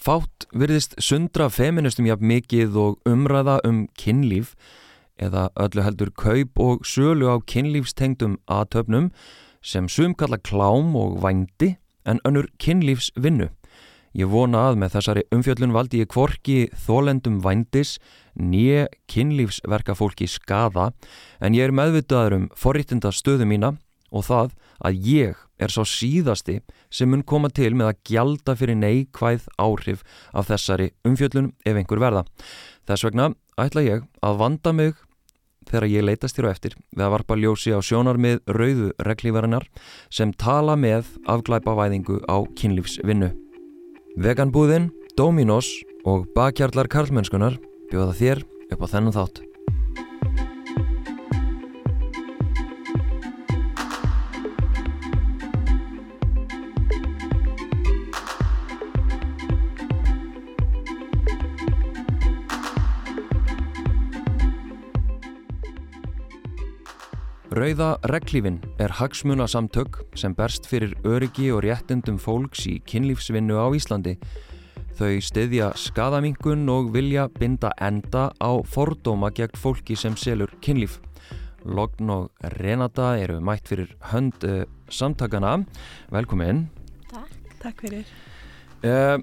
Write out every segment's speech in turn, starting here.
Fátt virðist sundra feministum jafn mikið og umræða um kynlíf eða öllu heldur kaup og sölu á kynlífstengdum aðtöfnum sem sum kalla klám og vændi en önnur kynlífsvinnu. Ég vona að með þessari umfjöllun valdi ég kvorki þólendum vændis nýje kynlífsverka fólki skada en ég er meðvitaður um forrittinda stöðu mína og það að ég er svo síðasti sem mun koma til með að gjalda fyrir neikvæð áhrif af þessari umfjöllun ef einhver verða. Þess vegna ætla ég að vanda mig þegar ég leitast þér á eftir við að varpa ljósi á sjónarmið rauðu reglívarinnar sem tala með afglæpa væðingu á kynlífsvinnu. Veganbúðinn, Dominos og bakkjarlar karlmennskunar bjóða þér upp á þennan þátt. Rauða reglífin er hagsmuna samtök sem berst fyrir öryggi og réttundum fólks í kynlífsvinnu á Íslandi. Þau styðja skadamingun og vilja binda enda á fordóma gegn fólki sem selur kynlíf. Logn og Renata eru mætt fyrir hönd uh, samtakana. Velkomin. Takk. Takk fyrir. Uh,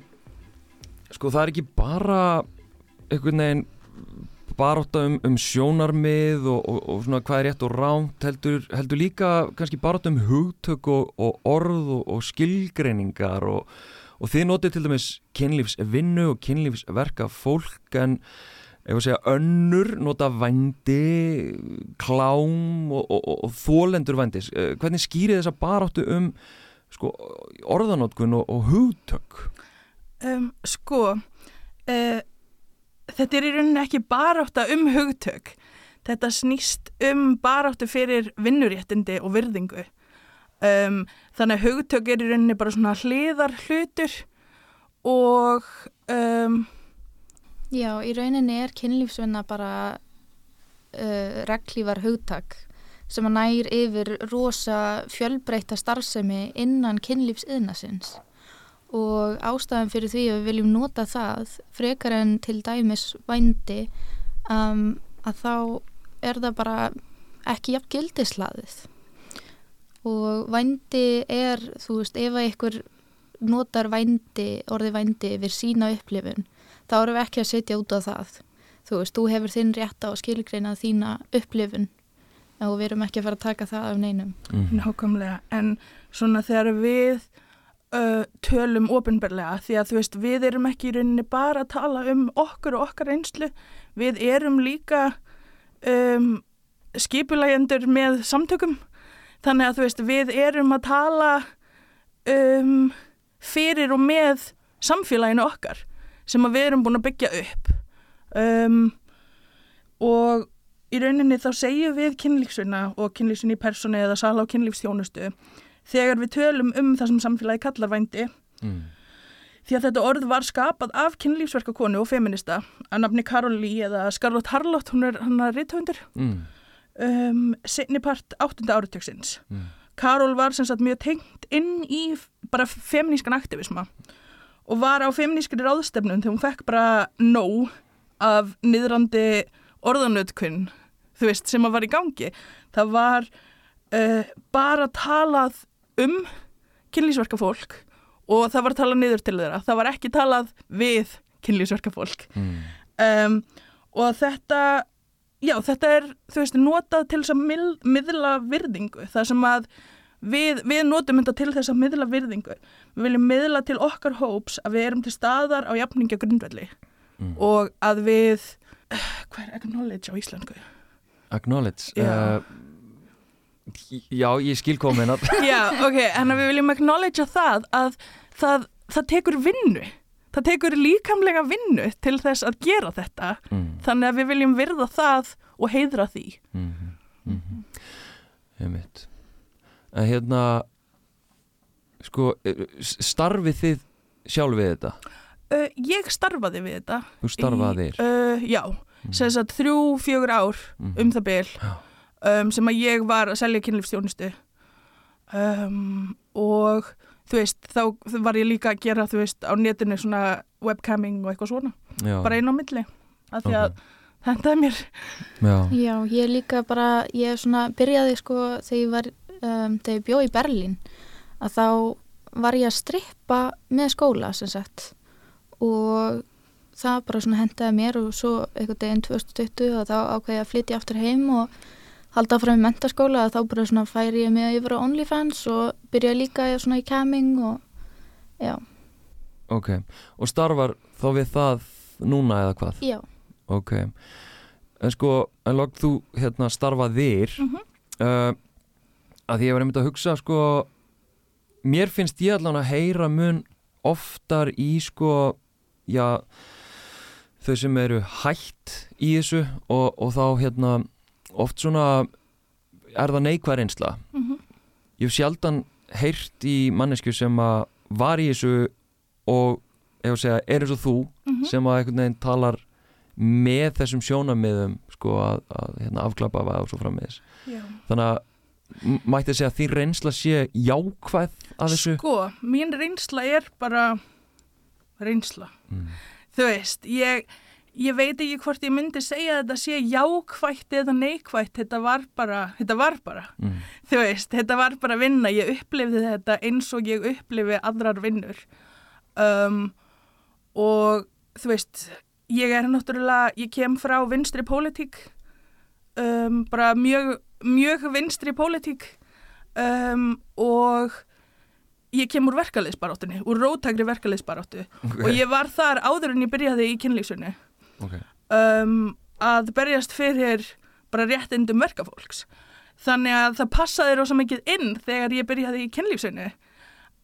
sko það er ekki bara einhvern veginn baróta um, um sjónarmið og, og, og svona hvað er rétt og ránt heldur, heldur líka kannski baróta um hugtök og, og orð og skilgreiningar og þið notið til dæmis kynlífsvinnu og kynlífsverka fólk en ef að segja önnur nota vændi, klám og þólendur vændis hvernig skýrið þessa baróttu um sko, orðanótkun og hugtök? Um, sko, eða uh, þetta er í rauninni ekki baráttu um hugtök. Þetta snýst um baráttu fyrir vinnuréttindi og virðingu. Um, þannig að hugtök er í rauninni bara svona hliðar hlutur og um, Já, í rauninni er kynlífsvinna bara uh, reglívar hugtak sem að nær yfir rosa fjölbreyta starfsemi innan kynlífsiðnasins og ástæðan fyrir því að við viljum nota það frekar en til dæmis vændi um, að þá er það bara ekki jafn gildislaðið og vændi er, þú veist, ef að ykkur notar vændi, orði vændi yfir sína upplifun, þá erum við ekki að setja út á það. Þú veist, þú hefur þinn rétt á að skilgreina þína upplifun og við erum ekki að fara að taka það af neinum. Mm. Nákvæmlega, en svona þegar við uh, tölum ofinberlega því að þú veist við erum ekki í rauninni bara að tala um okkur og okkar einslu við erum líka um, skipulægendur með samtökum. Þannig að þú veist við erum að tala um, fyrir og með samfélaginu okkar sem við erum búin að byggja upp. Um, og í rauninni þá segjum við kynlífsvinna og kynlífsvinni í persónu eða sala á kynlífstjónustu þegar við tölum um það sem samfélagi kallar vændi mm. því að þetta orð var skapað af kynlífsverkakonu og feminista að nafni Karoli eða Scarlett Harlott hún er hann að rithöndur mm. um, setnipart áttunda áratöksins mm. Karol var sem sagt mjög tengt inn í bara feminískan aktivisma og var á feminískri ráðstefnum þegar hún fekk bara nóg af niðrandi orðanöðkunn þú veist sem að var í gangi það var uh, bara talað um kynlýsverka fólk og það var að tala niður til þeirra það var ekki talað við kynlýsverka fólk mm. um, og þetta já þetta er þú veist notað til þess að miðla virðingu það sem að við, við notum þetta til þess að miðla virðingu við viljum miðla til okkar hóps að við erum til staðar á jafningja grundvelli mm. og að við uh, hvað er acknowledge á íslensku? Acknowledge? Já uh, Já, ég skil komin Já, ok, en við viljum acknowledge það að það, það tekur vinnu það tekur líkamlega vinnu til þess að gera þetta mm. þannig að við viljum virða það og heidra því mm -hmm. Mm -hmm. Ég veit en hérna sko, starfið þið sjálf við þetta? Uh, ég starfaði við þetta Þú starfaðir? Uh, já, mm. sem sagt þrjú, fjögur ár -hmm. um það byl Já um, sem að ég var að selja kynlífstjónustu um, og þú veist, þá var ég líka að gera, þú veist, á netinu svona webcamming og eitthvað svona, já, bara einn á milli, af því að Ok. þetta er mér. já, Já, ég líka bara, ég svona byrjaði sko þegar ég var, um, þegar ég bjó í Berlín að þá var ég að strippa með skóla sem sagt. Og það bara svona hendaði mér og svo einhvern deginn 2020 og þá ákveði ég að flytja aftur heim og halda áfram í mentaskóla og þá bara svona færi ég mig yfir á OnlyFans og byrjaði líka svona í camming og já, ok og starfar þá við það núna eða hvað? já, Ok, en sko en log þú hérna starfaðir mm Mhm. uh, að því ég var einmitt að hugsa sko mér finnst ég allan að heyra mun oftar í sko já þau sem eru hætt í þessu og, og þá hérna oft svona er það neikvæð reynsla Mm ég hef sjaldan heyrt í mannesku sem að var í þessu og að segja er eins og þú Mhm. sem að einhvern veginn talar með þessum sjónamiðum sko að, að hérna, afklappa og svo frammiðis Já. þannig að mætti segja að þín reynsla sé jákvæð af þessu Sko, mín reynsla er bara reynsla. mm. Þú veist, ég, ég veit ekki hvort ég myndi segja þetta sé jákvætt eða neikvætt, þetta var bara, þetta var bara. Mm. Þú veist, þetta var bara vinna, ég upplifði þetta eins og ég upplifi aðrar vinnur. Um, og þú veist, ég er náttúrulega, ég kem frá vinstri pólitík, um, bara mjög, mjög vinstri pólitík um, og ég kem úr verkaliðsbaráttunni, úr rótækri verkaliðsbaráttu okay. og ég var þar áður en ég byrjaði í kynlífsunni okay. um, að berjast fyrir bara réttindum verkafólks. Þannig að það passaði rosa mikið inn þegar ég byrjaði í kynlífsunni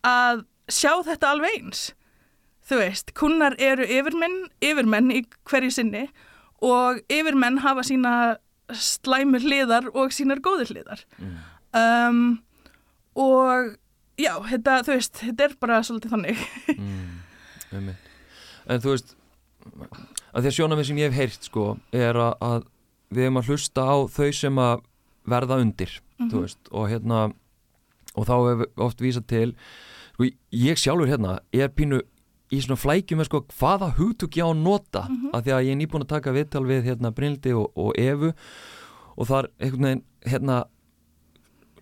að sjá þetta alveg eins. Þú veist, kunnar eru yfirmenn, yfirmenn í hverju sinni og yfirmenn hafa sína slæmur hliðar og sínar góður hliðar. mm. Um, og já, þetta, þú veist, þetta er bara svolítið þannig. mm. en þú veist að því að sjónamið sem ég hef heyrt sko er að, að við erum að hlusta á þau sem að verða undir þú veist, og hérna og þá hefur oft vísað til sko, ég sjálfur hérna er pínu í svona flækjum með sko hvaða hugtök ég á að nota Mhm. af því að ég er nýbúin að taka viðtal við hérna Brynildi og, og Evu og þar einhvern veginn hérna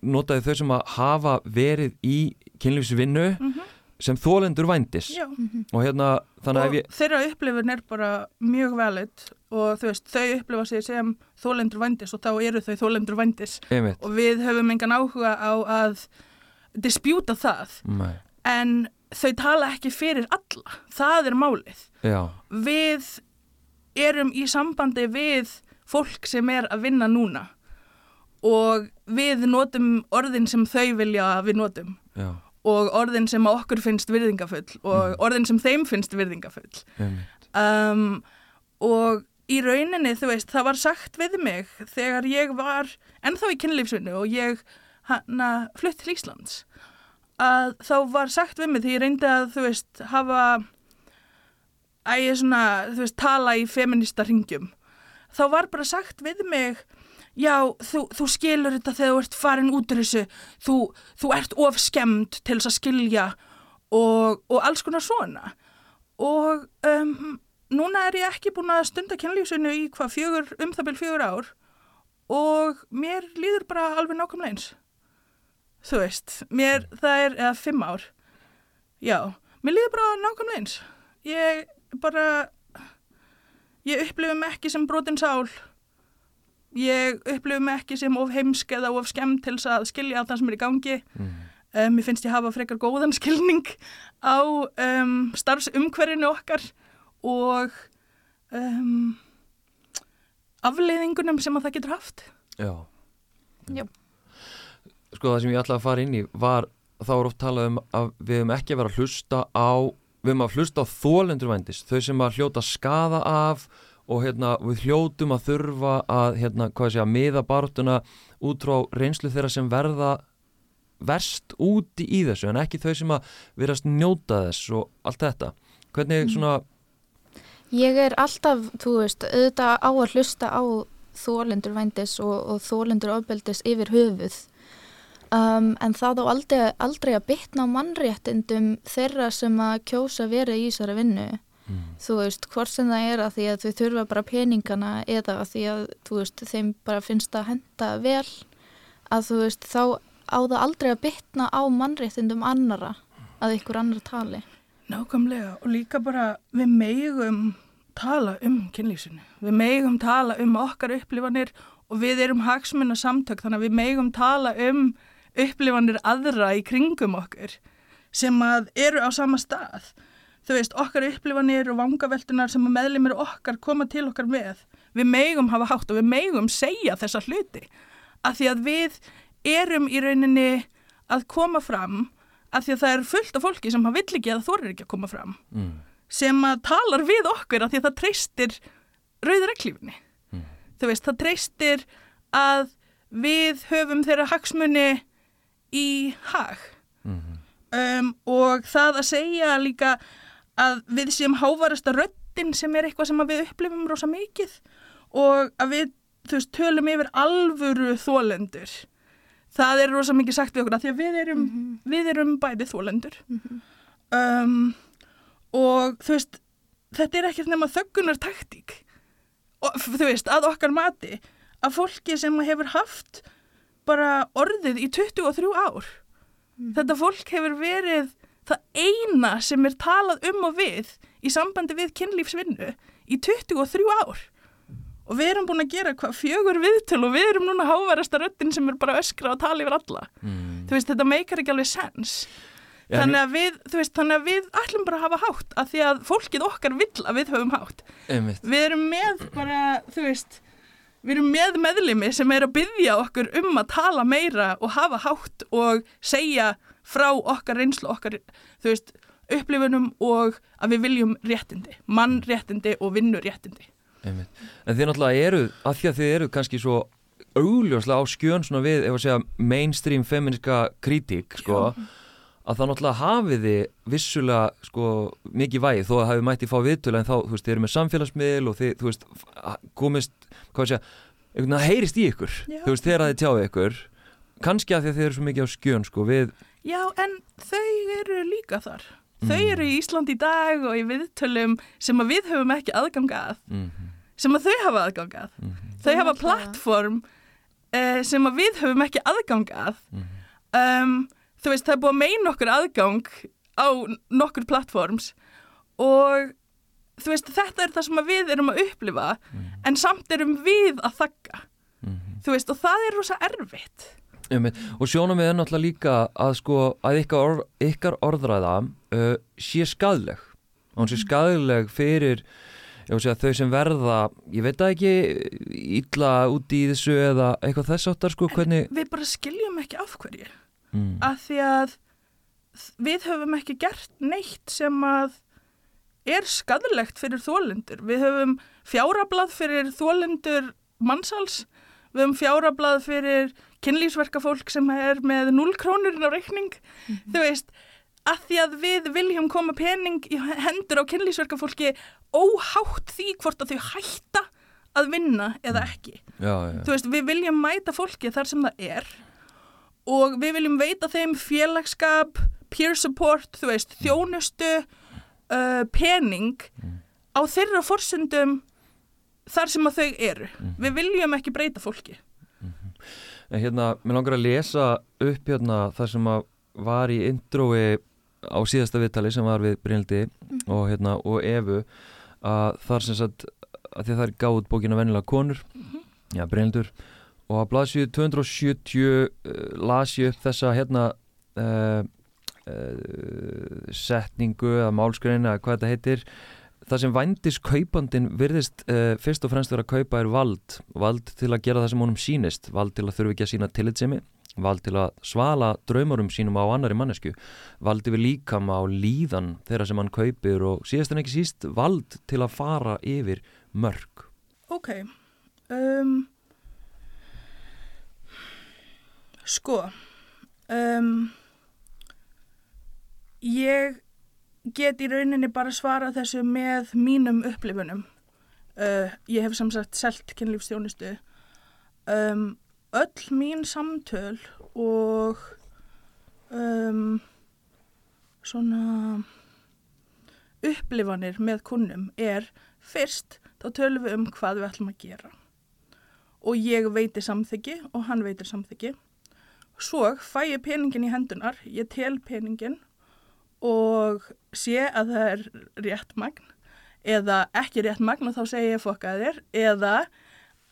notaði þau sem að hafa verið í kynlífsvinnu Mhm. Sem þólendur vændis. Já. og hérna þannig að ég þeirra upplifun er bara mjög valid og þú veist, þau upplifa sig sem þólendur vændis og þá eru þau þólendur vændis. Einmitt, og við höfum engan áhuga á að dispjúta það. Nei, en þau tala ekki fyrir alla. Það er málið. Já, við erum í sambandi við fólk sem er að vinna núna. Og við notum orðin sem þau vilja að við notum. Já, og orðin sem okkur finnst virðingafull og Mhm. orðin sem þeim finnst virðingafull um, og í rauninni, þú veist, það var sagt við mig þegar ég var ennþá í kynlífsvinnu og ég hana flutt til Íslands að þá var sagt við mig því ég reyndi að, þú veist, hafa að ég svona, þú veist, tala í feminista ringjum þá var bara sagt við mig já, þú, þú skilur þetta þegar þú ert farin út úr þessu. Þú, þú ert of skemmt til þess að skilja og, og alls konar svona. Og um, núna er ég ekki búin að stunda kynlífsinu í hvað fjögur, um það byrj fjögur ár. Og mér líður bara alveg nákvæmlega eins. Þú veist, mér það er eða fimm ár. Já, mér líður bara nákvæmlega eins. Ég bara ég upplifu mig ekki sem brotin sál ég upplifu mig ekki sem of heimsk eða of skemmt til þess að skilja það sem er í gangi mm. Um, ég finnst ég hafa frekar góðan skilning á um, starfsumhverfinu okkar og um, afleiðingunum sem að það getur haft. Já. Já. Sko það sem ég ætlaði að fara inn í var þá er oft talað um að við höfum ekki að vera að hlusta á við höfum að hlusta á þólendur vændis þau sem að hljóta skada af og hérna við hljótum að þurfa að hérna hvað ég segja miða barátuna út frá reynslu þeirra sem verða verst úti í þessu en ekki þau sem að verast njóta þess og allt þetta. Hvernig svona Ég er alltaf, þú veist, auðvitað á að hlusta á þólendur vændis og, og þólendur ofbeldis yfir höfuð. um, en það á aldrei, aldrei að bytna á mannréttindum þeirra sem að kjósa verið í þessari vinnu mm. þú veist, hvort sem það er að því að þau þurfa bara peningana eða að því að þú veist, þeim bara finnst að henda vel að þú veist, þá á það aldrei að bytna á mannréttindum annara að ykkur annar tali Nákvæmlega og líka bara við megum tala um kynlýsinu. Við megum tala um okkar upplifanir og við erum hagsmunna samtök þannig að við megum tala um upplifanir aðra í kringum okkur sem að eru á sama stað. Þú veist, okkar upplifanir og vangaveltunar sem að meðlumir okkar koma til okkar með. Við megum hafa hátt og við megum segja þessa hluti. Af því að við erum í rauninni að koma fram af því að það er fullt af fólki sem vill ekki að þorir ekki að koma fram. Mm. Sem að talar við okkur af því að það treystir rauðreklífni. Mm. Þú veist, það treystir að við höfum þeirra hagsmunni í hag. Mm. um, og það að segja líka að við séum hávarasta röttin sem er eitthvað sem við upplifum rosa mikið og að við veist, tölum yfir alvöru þólendur það er rosa mikið sagt við okkur að því að við erum, við erum bæði þólendur um, og þú veist þetta er ekkert nema þöggunar taktík og þú veist að okkar mati að fólki sem hefur haft bara orðið í 23 ár. Þetta fólk hefur verið það eina sem er talað um og við í sambandi við kynlífsvinnu í 23 ár og við erum búin að gera hvað fjögur viðtöl og við erum núna hávarasta röttin sem er bara öskra og tala yfir alla Mm. þú veist þetta meikar ekki alveg sens Ja, þannig að við, veist, þannig að við ætlum bara að hafa hátt af því að fólkið okkar vill að við höfum hátt Einmitt. við erum með bara, þú veist við erum með meðlimi sem er að byggja okkur um að tala meira og hafa hátt og segja frá okkar reynslu, okkar, veist upplifunum og að við viljum réttindi, mannréttindi og vinnuréttindi. En þið náttúrulega eru, að því að þið eru kannski svo augljóslega á skjön svona við, ef að segja, mainstream feministka kritík, sko, að það náttúrulega hafið þið vissulega, sko, mikið vægi, þó að hafið mætti fá viðtölu, en þá, þú veist, þið eru með samfélagsmiðl og þið, þú veist, komist, hvað að segja, einhvern veginn heyrist í ykkur, Já. þú veist, þegar að þið tjáðu ykkur, kannski að því að þið eru svo mikið á skjön, sko, við, Já, en þau eru líka þar. Þau Mm. eru í Ísland í dag og í viðtölum sem að við höfum ekki aðgangað mm sem að þau hafa aðgangað -hmm, þau hafa plattform uh, sem að við höfum ekki aðgangað mm um, þú veist, það er búið að meina okkur aðgang á nokkur plattforms og þú veist, þetta er það sem að við erum að upplifa en samt erum við að þakka -hmm. þú veist, og það er rosa erfitt Einmitt. Og sjónum við er náttúrulega líka að sko að ykkar, orð, ykkar orðræða uh, sé skadleg og hún sé skadleg fyrir segja, þau sem verða ég veit það ekki illa úti í þessu eða eitthvað þess áttar sko hvernig við bara skiljum ekki af hverju mm. að því að við höfum ekki gert neitt sem að er skadlegt fyrir þólendur. Við höfum fjárablað fyrir þólendur mannsals, við höfum fjárablað fyrir kynlýsverkafólk sem er með 0 krónurinn á reikning, þú veist, að því að við viljum koma pening í hendur á kynlýsverkafólki óhátt því hvort að þau hætta að vinna eða ekki. Já, já, þú veist, við viljum mæta fólki þar sem það er og við viljum veita þeim félagskap, peer support, þú veist, þjónustu, uh, pening á þeirra forsundum þar sem að þau eru. Við viljum ekki breyta fólki. En hérna, mér langar að lesa upp hérna það sem að var í intrói á síðasta viðtali sem var við Brynildi og hérna og Evu að þar sem sagt að því að það er gáð bókina vennilega konur já, Brynildur og á blaðsíðu 270 uh, las ég upp þessa hérna uh, uh, setningu eða málskrein eða hvað þetta heitir það sem vændis kaupandin virðist uh, fyrst og fremst vera að kaupa er vald. Vald til að gera það sem honum sýnist. Vald til að þurfi ekki að sína tillitsemi vald til að svala draumarum sínum á annari mannesku vald yfir líkama og líðan þeirra sem hann kaupir og síðast en ekki síst vald til að fara yfir mörg Ok. Um, sko, um, ég get í rauninni bara svara þessu með mínum upplifunum. Uh, ég hef sem sagt selt kynlífstjónustu um, öll mín samtöl og um, svona upplifanir með kunnum er fyrst þá tölum við um hvað við ætlum að gera. Og ég veiti samþyggi og hann veitir samþyggi svo fæ ég peningin í hendunar ég tel peningin og sé að það er rétt magn eða ekki rétt magn og þá segir ég fokkaðir eða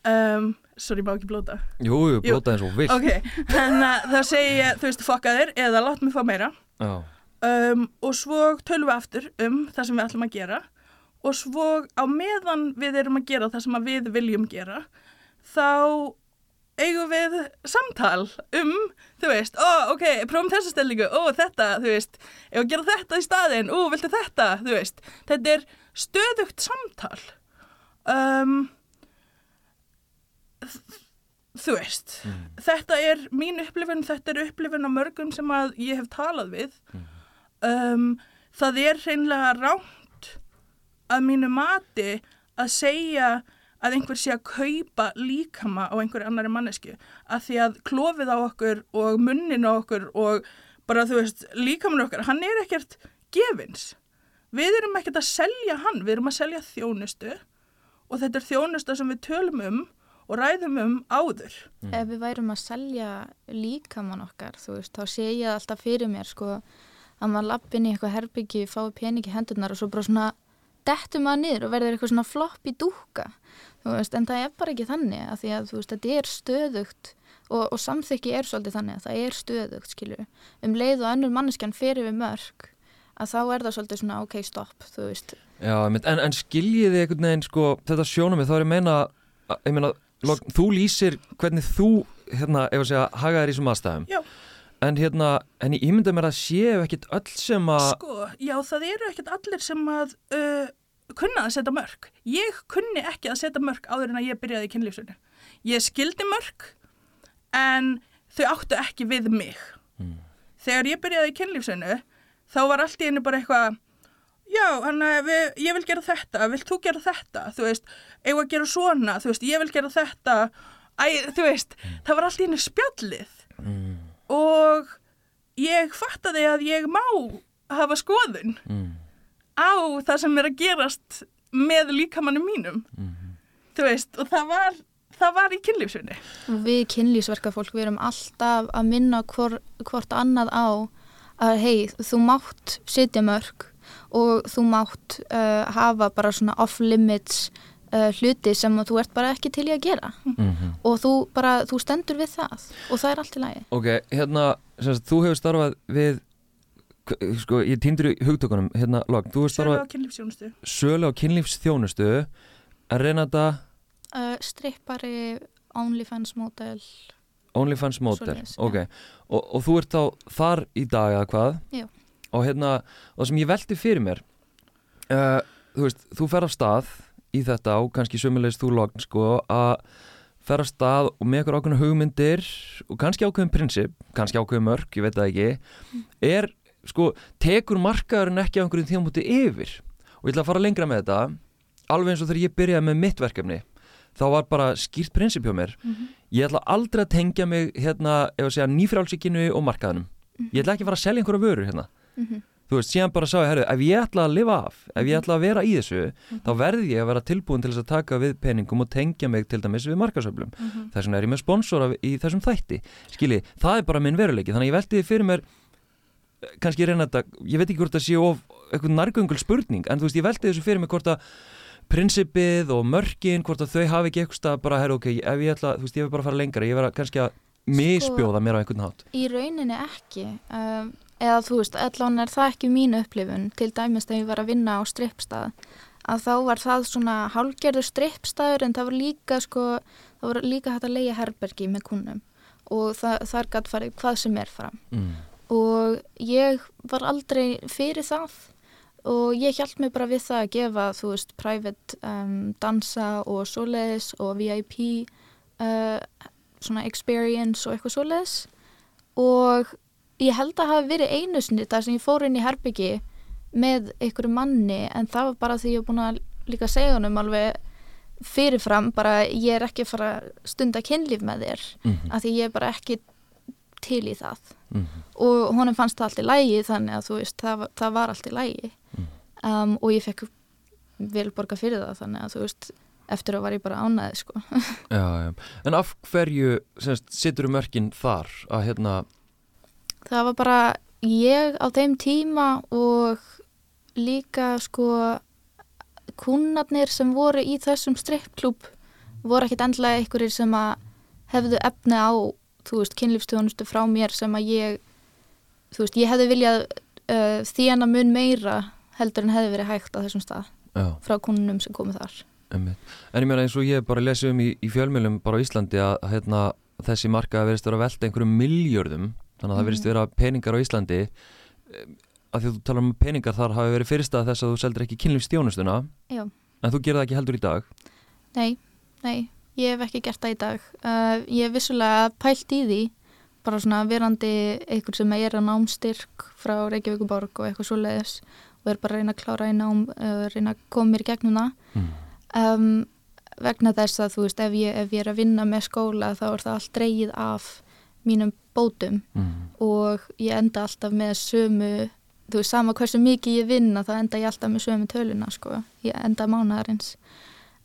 um, sorry, má ekki blóta. Jú, jú, blóta eins og vilt. Ok, þannig að segir ég þú veist fokkaðir eða látt mig fá meira. Já, um, og svo tölum við aftur um það sem við ætlum að gera. Og svo á meðan við erum að gera það sem að við viljum gera þá eigum við samtal um, þú veist, ó, ok, prófum þessa stellingu, ó, þetta, þú veist, ef að gera þetta í staðin, ó, viltu þetta, þú veist, þetta er stöðugt samtal. Um, þú veist, þetta er mín upplifun, þetta er upplifun á mörgum sem að ég hef talað við. Um, það er hreinlega ránt að mínu mati að segja að einhver sé að kaupa líkama á einhverju annari mannesku að því að klófið á okkur og munnin á okkur og bara þú veist líkaman okkar, hann er ekkert gefins. Við erum ekkert að selja hann, við erum að selja þjónustu og þetta er þjónusta sem við tölum um og ræðum um áður. Ef við værum að selja líkamann okkar, þú veist, þá sé ég alltaf fyrir mér, sko, að maður lappin í eitthvað herbyggi, fái peningi hendunar og svo bara svona dettur maður niður og verður eitthvað svona flopp í dúka, veist, en það er bara ekki þannig að því að, þú veist, þetta er stöðugt og, og samþykki er svolítið þannig að það er stöðugt, skilju, um leið og önnur manneskjan fyrir við mörg, að þá er það svolítið svona, ok, stopp, þú veist, Já, en, en skiljið þið einhvern veginn sko, þetta sjónum þá er ég að meina, að- ég meina log, þú lýsir hvernig þú hérna, ef að segja, hagaðir í þessum aðstæðum. Já. En hérna, en ég ímynda mér að séu ekkit öll sem að Sko, já, það eru ekkert allir sem að uh, kunna að setja mörg. Ég kunni ekki að setja mörg áður en að ég byrjaði í kynlífsinu. Ég skildi mörg, en þau áttu ekki við mig. Þegar ég byrjaði í kynlífsinu, þá var allt í einu bara eitthvað, já, hann, við, ég vil gera þetta, vilt þú gera þetta, þú veist, eigum að gera svona, þú veist, ég vil gera þetta, æ, þú veist, það var allt í einu spjallið. Mm, og ég fattaði að ég má hafa skoðun mm, á það sem er að gerast með líkamannum mínum. Mm, þú veist, og það var það var í kynlífsvinni við kynlýsverka fólk við erum alltaf að minna hvor, hvort annað á að hei, þú mátt setja mörg og þú mátt uh, hafa bara svona off-limits uh, hluti sem að þú ert bara ekki til í að gera. Mm, og þú bara, þú stendur við það. Og það er allt í lagi. Ok, hérna, sem sagt, þú hefur starfað við sko, ég týndur í hugtökunum. Hérna, logg, þú hefur starfað á kynlífsjónustu sölu á kynlífsþjónustu. En reyna þetta Uh, strippari, OnlyFans model, OnlyFans model, já. ok. Og, og þú ert þá þar í dag eða hvað? Já. og hérna, og það sem ég velti fyrir mér uh, þú veist, þú fer af stað í þetta og kannski sömulegist þú logn sko að fer af stað og með okkur ákveðna hugmyndir og kannski ákveðin prinsip, kannski ákveðin mörg, ég veit það ekki er, sko, tekur markaðurinn ekki á einhverjum tímamúti yfir? Og ég ætla að fara lengra með þetta. Alveg eins og þegar ég byrjaði með mitt verkefni þá var bara skýrt prinsip hjá mér. Ég ætla aldrei að tengja mig hérna, ef að segja, nýfrálsíkinu og markaðunum ég ætla ekki að fara að selja einhverja vörur hérna. Mhm. Þú veist, síðan bara sá ég, herru, ef ég ætla að lifa af ef ég ætla að vera í þessu þá verði ég að vera tilbúin til þess að taka við peningum og tengja mig til dæmis við markasöflum þess vegna er ég með sponsora í þessum þætti. Skilji, það er bara minn veruleiki. Þannig að ég velti því fyrir mér kannski reyna þetta, ég veit ekki hvort það sé of eitthvað nærgöngul spurning, en þú veist, ég velti þessu fyrir mér hvort að prinsipið og mörkin, hvort að þau hafi ekki eitthvað bara, herru, ok, ef ég ætla, þú veist, ég vil bara fara lengra, ég verða kannski að misbjóða mér á einhvern hátt. Í rauninni ekki, um, eða þú veist, allan er það ekki mín upplifun, til dæmis þegar ég var að vinna á strippstað, að þá var það svona hálgerður strippstaður en það var líka sko, það var líka hægt að leia herbergi með kunnum og það, þar gætt farið hvað sem er fram. Mm. og ég var aldrei fyrir það. Og ég hjælt mig bara við það að gefa, þú veist, private um, dansa og svoleiðis og VIP uh, svona experience og eitthvað svoleiðis. Og ég held að hafi verið einu sinni þar sem ég fór inn í herbyggi með einhverju manni en það var bara því ég var búin að líka segja honum alveg fyrirfram bara ég er ekki að fara að stunda kynlíf með þér mm -hmm. af því ég er bara ekki til í það mm -hmm. og honum fannst það allt í lægi þannig að þú veist, það, var- það var allt í lægi Mm. um, og ég fekk vel borga fyrir það þannig að þú veist, eftir að var ég bara ánæði sko. já, já. En af hverju sittur um mörkin þar að hérna það var bara ég á þeim tíma og líka sko kunnarnir sem voru í þessum strippklúb voru ekkit endlega einhverjir sem að hefðu efni á þú veist, kynlífstjónustu frá mér sem að ég þú veist, ég hefði viljað uh, þjána mun meira heldur en hefði verið hægt á þessum stað já, frá kunnunum sem komu þar einmitt. En ég meina eins og ég bara lesi um í, í fjölmjölum bara á Íslandi að hérna, þessi marka verðist vera að velta einhverjum miljörðum þannig að það Mhm. verðist vera peningar á Íslandi að því að þú talar um peningar þar hafi verið fyrirstað þess að þú seldir ekki kynlífstjónustuna Já. en þú gerir það ekki heldur í dag Nei, nei, ég hef ekki gert það í dag. Uh, ég hef vissulega pælt í því, bara svona verandi einhver sem er að námstyrk frá Reykjavíkuborg og eitthvað svo leiðis og er bara að reyna að klára í nám, uh, reyna að koma mér í gegnum það. mm. Um, vegna þess að þú veist, ef ég, ef ég er að vinna með skóla þá er það allt dreigið af mínum bótum Mm. og ég enda alltaf með sömu, þú veist, sama hversu mikið ég vinna þá enda ég alltaf með sömu töluna, sko, ég enda mánaðarins.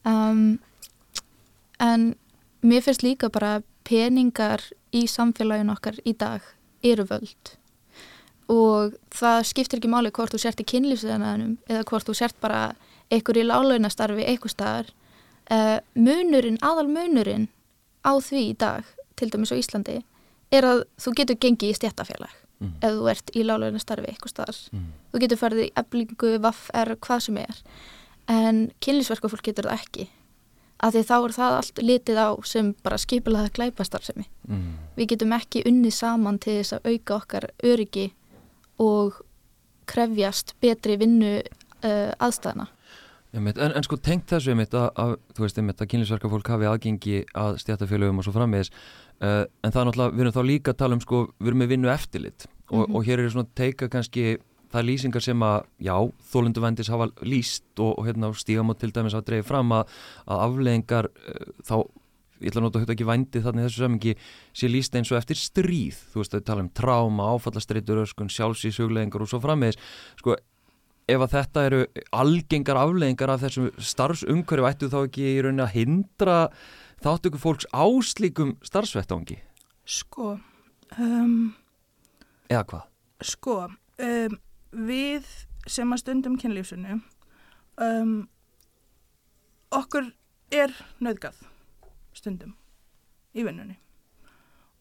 Um, en mér finnst líka bara peningar í samfélaginu okkar í dag eru völd og það skiptir ekki máli hvort þú sért í kynlífsæðanum eða hvort þú sért bara einhver í lálaunastarfi eitthvað staðar uh, munurinn, aðal munurinn á því í dag, til dæmis á Íslandi er að þú getur gengið í stjættafélag Mm. ef þú ert í lálaunastarfi eitthvað staðar Mm. þú getur farið í eblingu, vaff-er, hvað sem er en kynlífsverkafólk getur það ekki af því þá er það allt litið á sem bara skipulega glæpastarfsemi Mm. við getum ekki unnið saman til þess að auka okkar öryggi og krefjast betri vinnu uh, aðstæðna Einmitt, en, en sko tengt þessu einmitt að, að að kynlífsverka fólk hafi aðgengi að stjættafélögum og svo framvegis uh, en það er náttúrulega, við erum þá líka að tala um sko, við erum með vinnu eftirlit. Og, Mhm. og hér er svona teika kannski það lýsingar sem að, já, þólunduvendis hafa lýst og, og hérna stígamót til dæmis hafa dreifið fram að, að afleðingar uh, þá ég ætla að nota þetta ekki vændi þannig í þessu samingi sé lýst eins og eftir stríð. Þú veist að tala um tráma, áfallastreitur öskun, sjálfsísugleðingar og svo framvegis. Sko, ef að þetta eru algengar afleðingar af þessum starfsumhverju ættu þá ekki í rauninni að hindra þáttöku fólks á slíkum starfsvettangi Sko, um, eða hvað? sko, um, við sem að stundum kynlífsinu, um, okkur er nöðgað stundum í vinnunni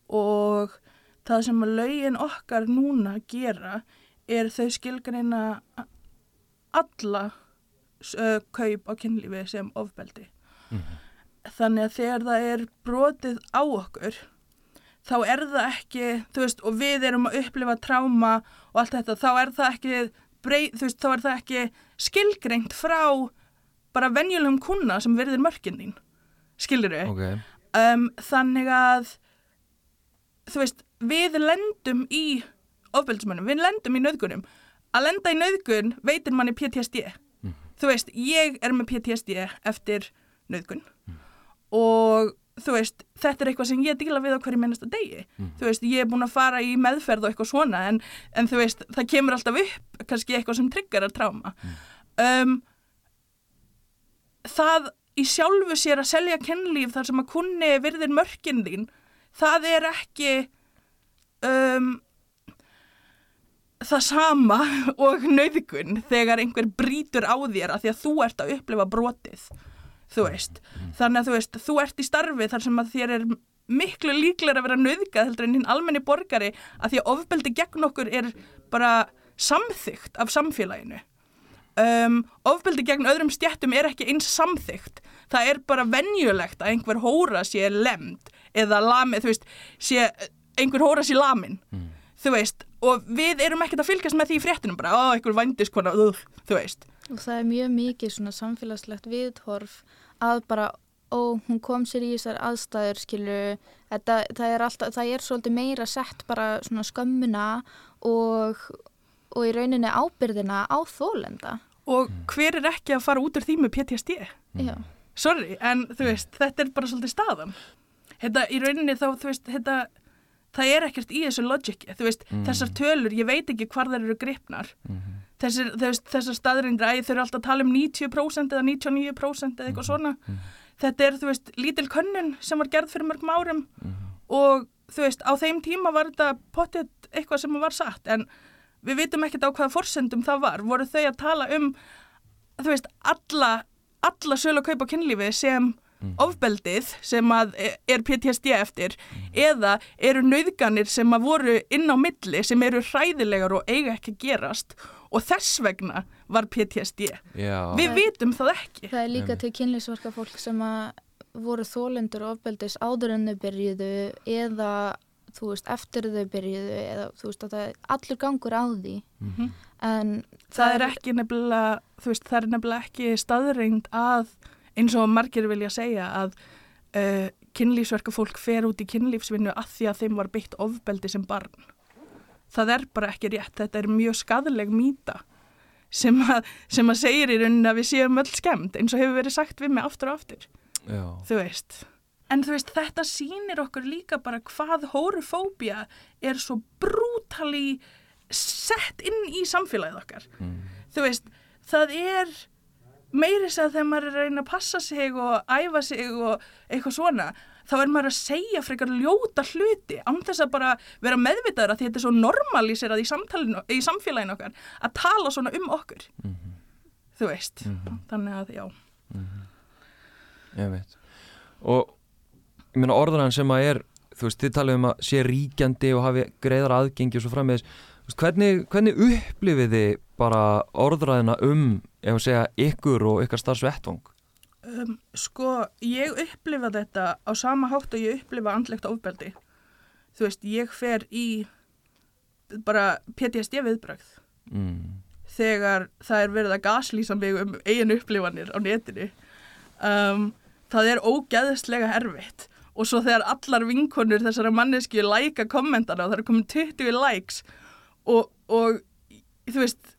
og það sem að lögin okkar núna gera er þau skilgreina alla kaup á kynlífi sem ofbeldi. Þannig að þegar það er brotið á okkur þá er það ekki, þú veist, og við erum að upplifa tráma og allt þetta, þá er það ekki, brey, þú veist, þá er það ekki skilgreint frá bara venjulegum kuna sem verður mörkin þín, skilur við? Ok, Um, þannig að, þú veist, við lendum í ofbeldismönnum, við lendum í nöðgunum. Að lenda í nöðgun veitir manni PTSD. Þú veist, ég er með PTSD eftir nöðgun og þú veist, þetta er eitthvað sem ég díla við á hverju minnasta degi. Þú veist, ég er búin að fara í meðferð og eitthvað svona en, en þú veist, það kemur alltaf upp kannski eitthvað sem tryggar að tráma. Um, það í sjálfu sér að selja kennlíf þar sem að kunni virðir mörkin þín, það er ekki um, það sama og nauðgun þegar einhver brýtur á þér að því að þú ert að upplifa brotið þú veist, þannig að þú veist þú ert í starfi þar sem að þér er miklu líklega að vera nauðgað heldur en hinn almenni borgari að því að ofbeldi gegn okkur er bara samþygt af samfélaginu. Um, ofbeldi gegn öðrum stjættum er ekki eins samþygt það er bara venjulegt að einhver hóra sé lemd eða lamið, þú veist, sé einhver hóra sé lamin þú veist, og við erum ekkert að fylgjast með því í fréttinum bara, ó, einhver vændiskona, uh, þú veist og það er mjög mikið svona samfélagslegt viðhorf að bara ó, hún kom sér í þessar aðstæður skilur, þetta, það er alltaf það er svolítið meira sett bara svona skömmuna og og í rauninni ábyrðina á þólenda og hver er ekki að fara út úr því með PTSD já, sorry, en þú veist, þetta er bara svolítið staðan. Þetta í rauninni þá, þú veist, þetta, það er ekkert í þessu logiki, þú veist, Mm. þessar tölur, ég veit ekki hvar þær eru gripnar. Mhm. Þessir, þessar staðrindir, æ, þau eru alltaf að tala um 90% eða 99% eða eitthvað svona. Þetta er, þú veist, lítil könnun sem var gerð fyrir mörgum árum og þú veist, á þeim tíma var þetta potið eitthvað sem var satt, en við vitum ekkert á hvaða forsendum það var. Voru þau að tala um, þú veist, alla, alla sölu að kaupa kynlífi sem ofbeldið sem að e- er PTSD eftir eða eru nauðganir sem að voru inn á milli sem eru hræðilegar og eiga ekki að gerast og þess vegna var PTSD. Já, Við vitum það ekki. Það er líka til kynlýsverka fólk sem að voru þólendur ofbeldis áður en þau byrjuðu eða þú veist, eftir þau byrjuðu eða þú veist að það er allur gangur á því Mhm. en Það er ekki nefnilega, þú veist, það er nefnilega ekki staðreind að eins og margir vilja segja að uh, kynlífsverka fólk fer út í kynlífsvinnu að því að þeim var beitt ofbeldi sem barn. Það er bara ekki rétt, þetta er mjög skadleg mýta sem að, sem að segir í rauninni að við séum öll skemmt eins og hefur verið sagt við mig aftur og aftur, já, þú veist. En þú veist, þetta sýnir okkur líka bara hvað hórufóbía er svo brútali sett inn í samfélagið okkar mm. þú veist, það er meiri sér þegar maður er að reyna að passa sig og æfa sig og eitthvað svona, þá er maður að segja frekar ljóta hluti án þess að bara vera meðvitaður að þetta er svo normalíserað í, í samfélaginu okkar að tala svona um okkur. Mhm. þú veist, Mhm. þannig að já. Ég veit. Og ég meina orðran sem að er þú veist, þið talið um að sé ríkjandi og hafi greiðar aðgengi og svo frammeðis Þú veist, hvernig, hvernig upplifið þið bara orðræðina um ef að segja ykkur og ykkar starfsvettvang um, sko, ég upplifa þetta á sama hátt og ég upplifa andlegt ofbeldi. Þú veist, ég fer í bara PTSD viðbrögð mm. þegar það er verið að gaslýsa mig um eigin upplifanir á netinu. Um, það er ógeðslega erfitt. Og svo þegar allar vinkonur þessara manneski læka kommentana og það er komin 20 likes og, og þú veist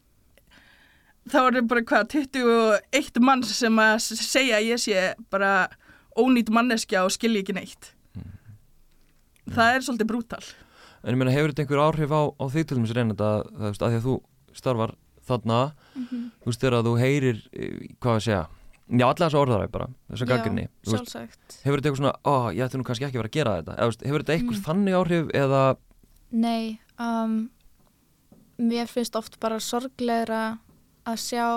þá er það bara hvað 21 manns sem að segja að ég sé bara ónýtt manneskja og skilji ekki neitt. Það er svolítið brútal. En ég meina hefur þetta einhver áhrif á, á því til dæmis reynda að, að því að þú starfar þarna þú veist þegar að þú heyrir eh, hvað að segja já alla þessa orðaræði bara, Já, sjálfsagt. Hefur þetta eitthvað svona, ó, ég ætti nú kannski ekki að vera að gera þetta eða, hefur þetta eitthvað Mm. þannig áhrif eða? Nei, um, mér finnst oft bara sorglegra að sjá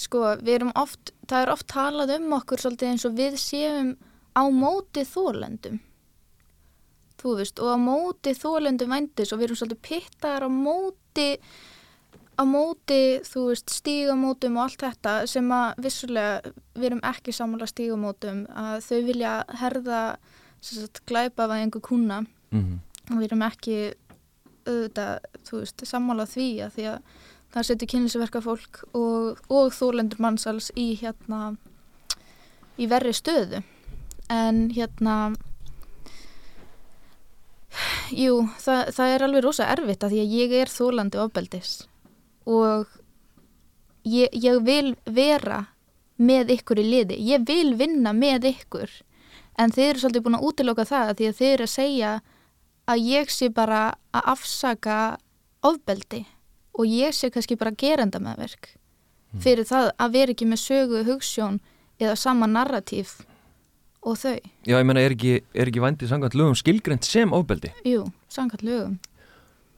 sko, við erum oft það er oft talað um okkur svolítið eins og við séum á móti þólendum þú veist, og á móti þólendum vændis og við erum svolítið pittaðar á móti á móti, þú veist, stígamótum og allt þetta sem að vissulega við erum ekki sammála stígamótum að þau vilja herða sagt, glæpa af einhver kuna mm og við erum ekki auðvitað, þú veist, sammála því að því að það setur kynlisverka fólk og, og þólendur mannsals í hérna í verri stöðu. En hérna jú, það, það er alveg rosa erfitt að því að ég er þólandi ofbeldis. Og ég, ég vil vera með ykkur í liði, ég vil vinna með ykkur. En þið eru svolítið búin að útiloka það að því að þið eru að segja að ég sé bara að afsaka ofbeldi og ég sé kannski bara gerenda meðverk fyrir það að vera ekki með sögu hugsjón eða sama narratív og þau. já, ég meina, er ekki, er ekki vændið samkvæmt lögum skilgrend sem ofbeldi? Jú, samkvæmt lögum.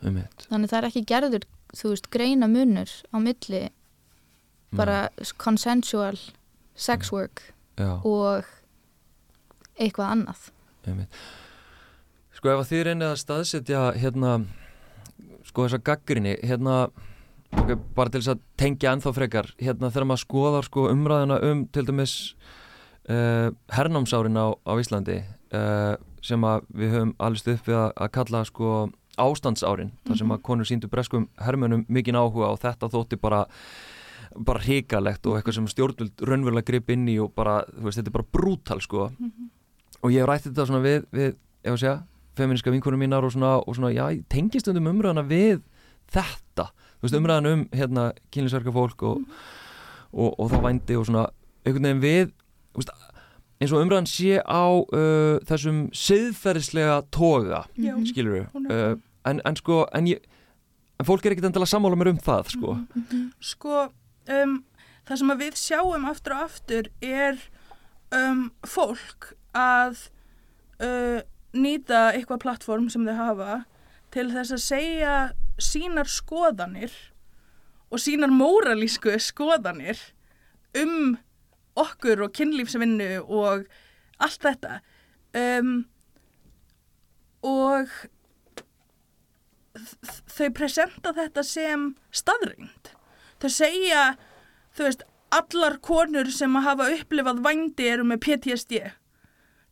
um eitt Þannig það er ekki gerður, þú veist, greina munur á milli bara consensual sex work já, og eitthvað annað. um eitt sko, ef að þið reynið að staðsetja hérna, sko, þessa gaggrinni hérna, ok, bara til þess að tengja ennþá frekar, hérna, þegar maður skoðar sko umræðina um, til dæmis uh, hernámsárin á, á Íslandi uh, sem að við höfum alveg upp við að, að kalla sko ástandsárin, þar sem að konur síndu breskum hermönum mikinn áhuga og þetta þótti bara bara hrikalegt og eitthvað sem stjórnvöld raunverulega grip inn í og bara, þú veist, þetta er bara brútal sko. Og ég hef rætt þetta svona við, við ef að segja, feministka vinkunum mínar og svona, og svona já, tengist um umræðana við þetta, þú veist, umræðan um hérna, kynlisverka fólk og, og, og þá vændi og svona einhvern veginn við veist, eins og umræðan sé á uh, þessum siðferðislega toga. Mhm. skilur við uh, það. en, en sko en, ég, en fólk er ekkert endilega sammála mér um það sko Mhm. Sko, um, það sem að við sjáum aftur og aftur er um, fólk að uh, nýta eitthvað plattform sem þau hafa til þess að segja sínar skoðanir og sínar móralísku skoðanir um okkur og kynlífsvinnu og allt þetta. Um, og þau presenta þetta sem staðreind þau segja þú veist, allar konur sem hafa upplifað vændi eru með PTSD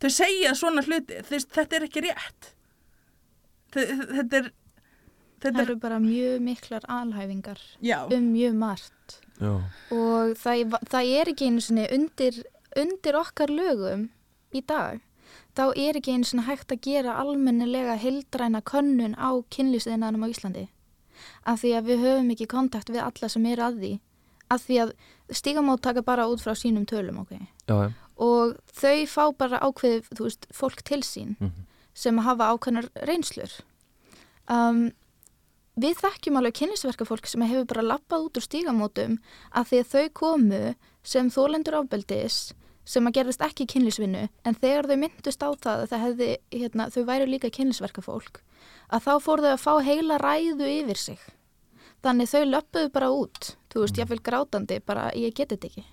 þau segja svona hluti veist, þetta er ekki rétt. Þe- þetta er Það þetta er, eru bara mjög miklar alhæfingar já, um mjög margt. Já, og það, það er ekki einu sinni undir, undir okkar lögum í dag þá er ekki einu sinni hægt að gera almennilega heildræna könnun á kynlýsðinanum á Íslandi. Af því að við höfum ekki kontakt við alla sem eru að því. Af því að stígamót taka bara út frá sínum tölum ok? Já, já. Og þau fá bara ákveðið þú veist, fólk til sín Mhm. sem hafa ákveðnar reynslur. Um, við þekkjum alveg kynlisverka fólk sem hefur bara lappað út úr stígamótum að því að þau komu sem þólendur ábeldis sem að gerðist ekki kynlisvinnu en þegar þau myndust á það að það hefði, hérna, þau væru líka kynlisverka fólk að þá fór þau að fá heila ræðu yfir sig. Þannig þau löpuðu bara út þú veist, ég vil grátandi, bara ég geti þetta ekki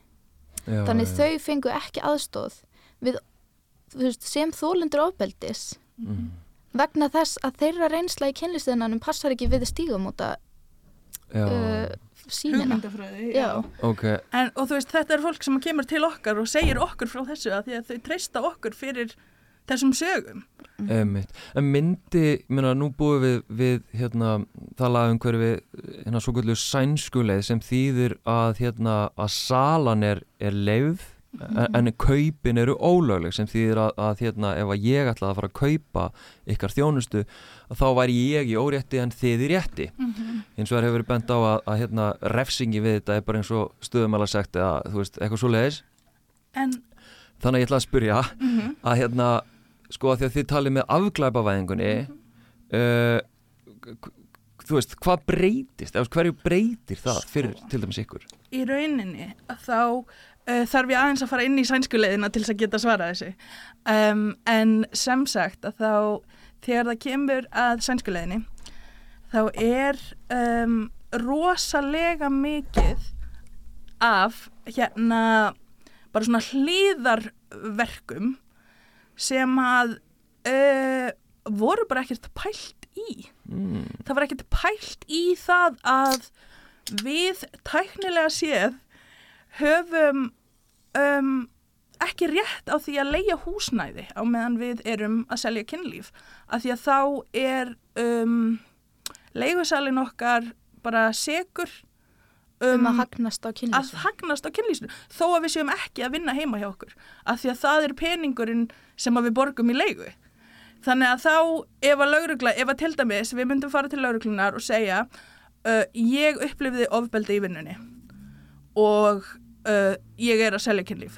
já þannig já. þau fengu ekki aðstóð við, þú veist, sem þólendur ábeldis mm. vegna þess að þeirra reynsla í kynlistiðinanum passar ekki við stígamóta uh, sínina hugmyndafræði Já. ok En, og þú veist, þetta er fólk sem kemur til okkar og segir okkur frá þessu að því að þau treysta okkur fyrir þessum sögum. Einmitt. En myndi, meina, nú búum við, við hérna, talað um hverju við, hérna, svo kvöldu sænskuleið sem þýðir að, hérna, að salan er, er leið, en, en kaupin eru ólögleg sem þýðir að, að hérna, ef að ég ætlaði að fara að kaupa ykkar þjónustu, þá væri ég í órétti en þið í rétti. Eins og það hefur verið bent á að, að hérna, refsingi við þetta er bara eins og stuðumæla sagt eða, þú veist, eitthvað svo leiðis. En, Þannig að ég ætla að spyrja að hérna, sko að því að þið talið með afglæpavæðingunni uh, k- þú veist, hvað breytist eða hverju breytir það fyrir til dæmis ykkur? Í rauninni þá uh, þarf ég aðeins að fara inn í sænskuleiðina til þess að geta svarað þessu. Um, en sem sagt að þá þegar það kemur að sænskuleiðinni þá er um, rosalega mikið af hérna bara svona hlýðarverkum sem að uh, voru bara ekkert pælt í. Mm, það var ekkert pælt í það að við tæknilega séð höfum um, ekki rétt á því að leia húsnæði á meðan við erum að selja kynlíf. Af því að þá er um, leigusalinn okkar bara segur um á að hagnast á kynlýsinu þó að við séum ekki að vinna heima hjá okkur af því að það er peningurinn sem við borgum í leigu. Þannig að þá ef að laurugla, ef að til dæmis við myndum fara til lauruglunar og segja uh, ég upplifði ofbeldi í vinnunni og uh, ég er að selja kynlíf.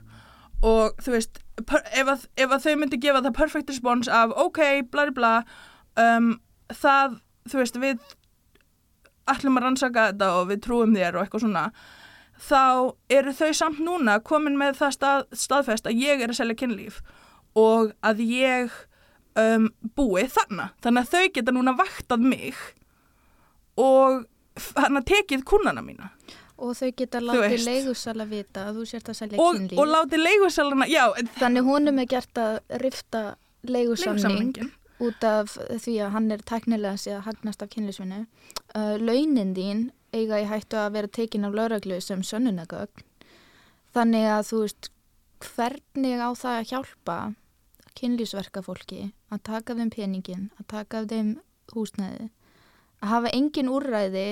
Og þú veist ef, að, ef að þau myndi gefa það perfect response af ok, bla bla um, það, þú veist, við ætlum að rannsaka þetta og við trúum þér og eitthvað svona þá eru þau samt núna komin með það stað, staðfest að ég er að selja kynlíf og að ég um, búi þarna. Þannig að þau geta núna vaktað mig og hann að tekið kunnana mína. Og þau geta látið leigusala vita að þú sért að selja og, kynlíf. og látið leigusalana já, þannig honum er gert að rifta leigusamning út af því að hann er teknilega sér að hagnast af kynlýsvinnu uh, launin þín eiga í hættu að vera tekin af lauraglu sem sönnunagögn þannig að þú veist hvernig á það að hjálpa kynlýsverka fólki að taka af þeim peningin, að taka af þeim húsnæði að hafa engin úrræði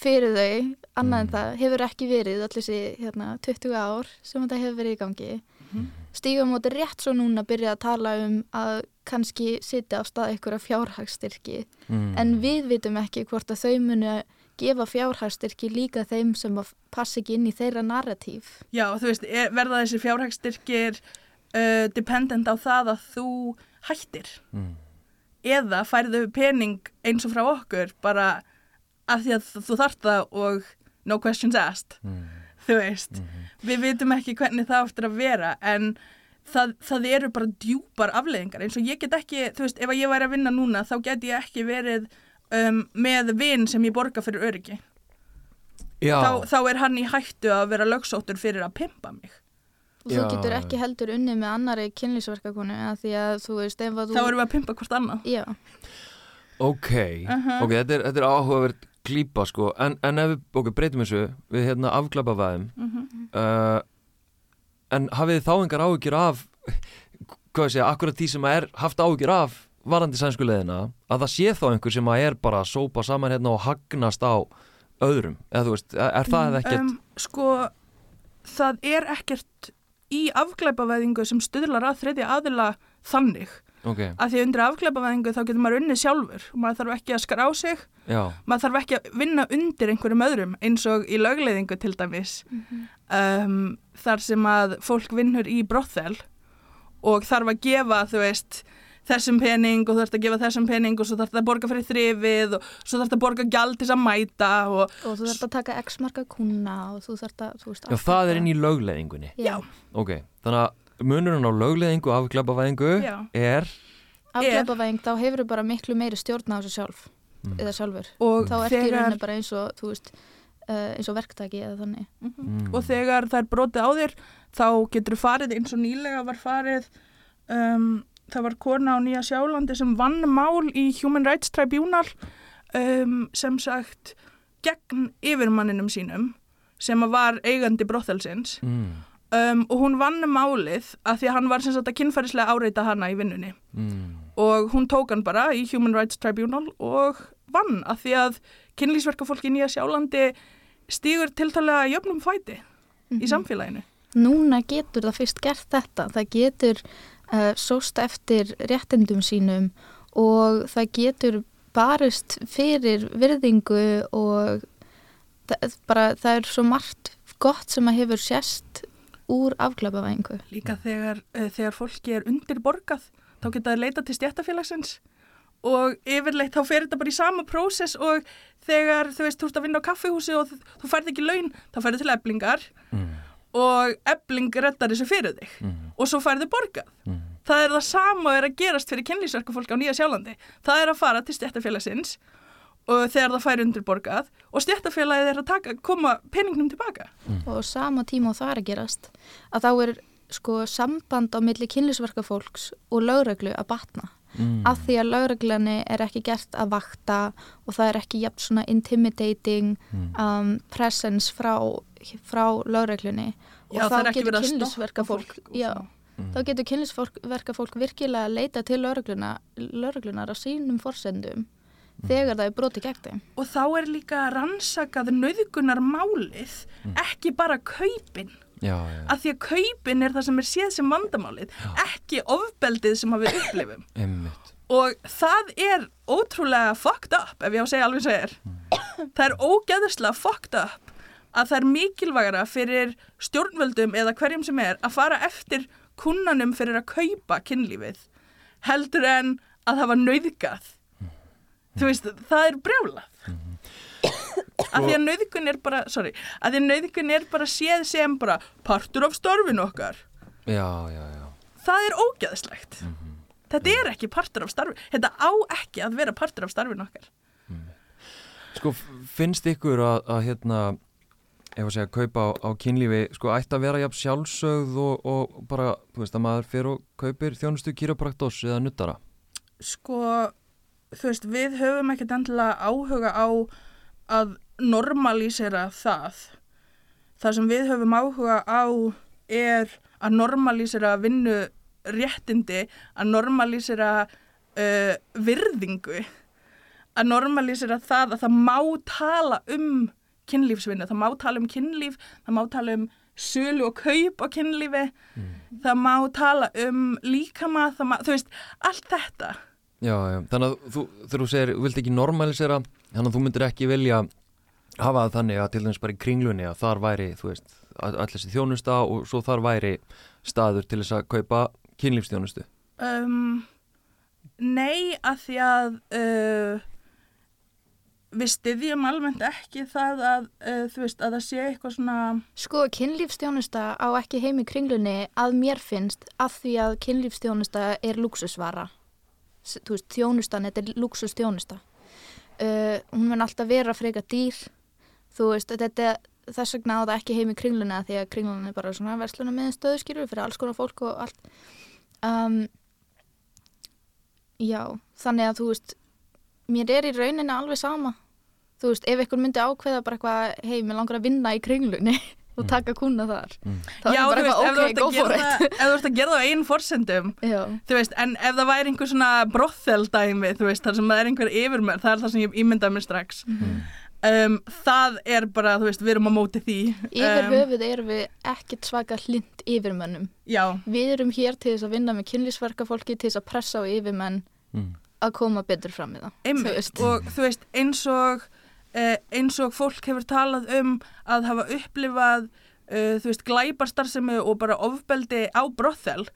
fyrir þau, annað en Mm. það hefur ekki verið allir þessi hérna, 20 ár sem þetta hefur verið í gangi Mhm. Stígamóti rétt svo núna að byrja að tala um að kannski sitja á stað einhverja fjárhagsstyrki mm, en við vitum ekki hvort að þau munu gefa fjárhagstyrki líka þeim sem að passa ekki inn í þeirra narratív. Já, þú veist, er, verða þessi fjárhagstyrkir uh, dependent á það að þú hættir Mm. eða færðu pening eins og frá okkur bara af því að þú þarft það og no questions asked, Mm. þú veist. Við vitum ekki hvernig það áttur að vera en það, það eru bara djúpar afleðingar eins og ég get ekki, þú veist, ef að ég væri að vinna núna þá get ég ekki verið um, með vinn sem ég borga fyrir öryggi. Já, Þá, þá er hann í hættu að vera lögsóttur fyrir að pimpa mig. Og þú getur ekki heldur unni með annari kynlýsverkakonu að því að þú veist ef að þú... Þá erum við að pimpa hvort annað. Já, ok, Uh-huh. ok, þetta er, þetta er áhugavert klípa sko, en, en ef við, ok, breytum þessu við hérna afglapavæðum Mhm. uh, en hafið þá engar áhyggjur af hvað segja, akkurat því sem er haft áhyggjur af varandi sænsku leiðina að það sé þá einhver sem að er bara að sópa saman hérna og hagnast á öðrum, eða þú veist, er, það eða ekkert Um, sko, það er ekkert í afglæpavæðingu sem stuðlar að þriðja aðila þannig. Ok, Af því undir afglæpavæðingu þá getur maður unnið sjálfur. Maður þarf ekki að skrá sig, já, maður þarf ekki að vinna undir einhverjum öðrum eins og í lögleiðingu til dæmis. um, þar sem að fólk vinnur í brothel og þarf að gefa, þú veist, þessum pening og þú þarf að gefa þessum pening og svo þarf að borga fyrir þrifið og svo þarf að borga gjald til þess að mæta og og þú þarft að taka x marka kuna og þú þarft að, þú veist... já það er inn í lögleiðingunni. Já, ok, þannig að munurinn á lögleiðingu og afglapavæðingu er afglæpavæðing, þá hefur þú bara miklu meiri stjórn á þessu sjálf, Mm. eða sjálfur. og Þá ertu í þegar, rauninni bara eins og, veist, uh, eins og verktaki eða þannig. mm. og þegar það er brotið á þér þá getur þú farið eins og nýlega var farið um, það var kona á Nýja Sjálandi sem vann mál í Human Rights Tribunal um, sem sagt gegn yfirmanninum sínum sem var eigandi brothelsins Mm. Um, og hún vann málið að því að hann var sem sagt að kynfærislega áreita hana í vinnunni Mm. og hún tók hann bara í Human Rights Tribunal og vann að því að kynlýsverkafólk í Nýja Sjálandi stígur tiltalega jöfnum fæti í samfélaginu. Núna getur það fyrst gert þetta. Það getur uh, sóst eftir réttindum sínum og það getur barist fyrir virðingu og það, bara, það er svo margt gott sem að hefur sérst úr afklapavæðingu. Líka þegar, uh, þegar fólki er undirborgað, þá geta það leita til stjættafélagsins og yfirleitt þá fer þetta bara í sama prósess og þegar þú veist, þú ert að vinna á kaffihúsi og þú- færð ekki laun, þá færðu til eblingar Mm. og ebling reddar þessu fyrir þig Mm. og svo færðu borgað. Mm. Það er það sama og er að gerast fyrir kynlýsverkafólk á Nýja Sjálandi. Það er að fara til stjættafélagsins og þegar það fær undirborgað og stjættafélagið er að taka, koma peningnum tilbaka. og sama tíma og það er að gerast að þá er sko samband á milli kynlisverkafólks og lögreglu að batna Mm. af því að lögreglunni er ekki gert að vakta og það er ekki jafn svona intimidating Mm. um, presence frá, frá lögreglunni og Já, það þá er ekki getur verið að stoppa fólk og já. Mm. þá getur kynlisverkafólk virkilega að leita til lögregluna, lögreglunar á sínum forsendum Mm. Þegar það er broti gegn þeim Og þá er líka rannsakað nöðgunar málið, ekki bara kaupin. Já, já, Af því að kaupin er það sem er séð sem vandamálið, ekki ofbeldið sem að við upplifum. einmitt Og það er ótrúlega fucked up, ef ég á að segja alveg segir. Það er ógeðslega fucked up að það er mikilvægara fyrir stjórnvöldum eða hverjum sem er að fara eftir kunnanum fyrir að kaupa kynlífið heldur en að það var nauðgað. Þú veist, það er brjálað. Af því að nauðgun er bara, sorry, að því að nauðgun er bara séð sem bara partur af starfinu okkar. Já, já, já Það er ógeðslegt. Þetta er ekki partur af starfinu. Þetta á ekki að vera partur af starfinu okkar. Sko, f- finnst ykkur að, að hérna, ef að segja, kaupa á, á kynlífi, sko, ætti að vera jafn sjálfsögð og, og bara, þú veist, að maður fyrir og kaupir þjónustu kýrapraktos eða nuttara? Sko, þú veist, við höfum ekkert endilega áhuga á að normalísera það. Það sem við höfum áhuga á er að normalísera vinnu réttindi, að normalísera uh, virðingu, að normalísera það að það má tala um kynlífsvinnu, það má tala um kynlíf, það má tala um sölu og kaup á kynlífi, það má tala um líkama, það má, þú veist, allt þetta. Já, já, þannig að þú, þegar þú segir, þú vilt ekki normalisera, þannig að þú myndir ekki vilja hafa það þannig að til dæmis bara í kringlunni að þar væri, þú veist, allir þessi þjónusta og svo þar væri staður til þess að kaupa kynlífstjónustu? Um, nei, að því að uh, við styðjum almennt ekki það að, uh, þú veist, að það sé eitthvað svona... Sko, kynlífstjónusta á ekki heim í kringlunni að mér finnst að því að kynlífstjónusta er luxusvara. Þú veist, þjónustan, þetta er luxustjónusta. Uh, hún mun alltaf vera freka dýr. Þú veist, þetta þess vegna á það ekki heim í kringlunni að því að kringlunni er bara svona versluna með stöðskýru fyrir alls konar fólk og allt. Um, já, þannig að þú veist, mér er í rauninni alveg sama þú veist, ef einhvern myndi ákveða bara eitthvað, hei, mér langar að vinna í kringlunni og Mm. taka kuna þar Mm. þá er Já, bara veist, ef eitthvað, ok, go að for gera it það- ef þú ert að gera það á einn forsendum Já, þú veist, en ef það væri einhver svona veist, þar sem það er einhver yfirmenn, það er það sem ég ímyndaði mér strax Mhm. um, það er bara, þú veist, við erum á móti því yfir um, höfuð erum við ekkert svaka hlind yfirmönnum Já, við erum hér til þess að vinna með kynlísverka fólki til þess að pressa á yfirmenn Mm. að koma betur fram í það þú og þú veist, eins og eins og fólk hefur talað um að hafa upplifað uh, þú veist, glæbarstarfsemi og bara ofbeldi á brothel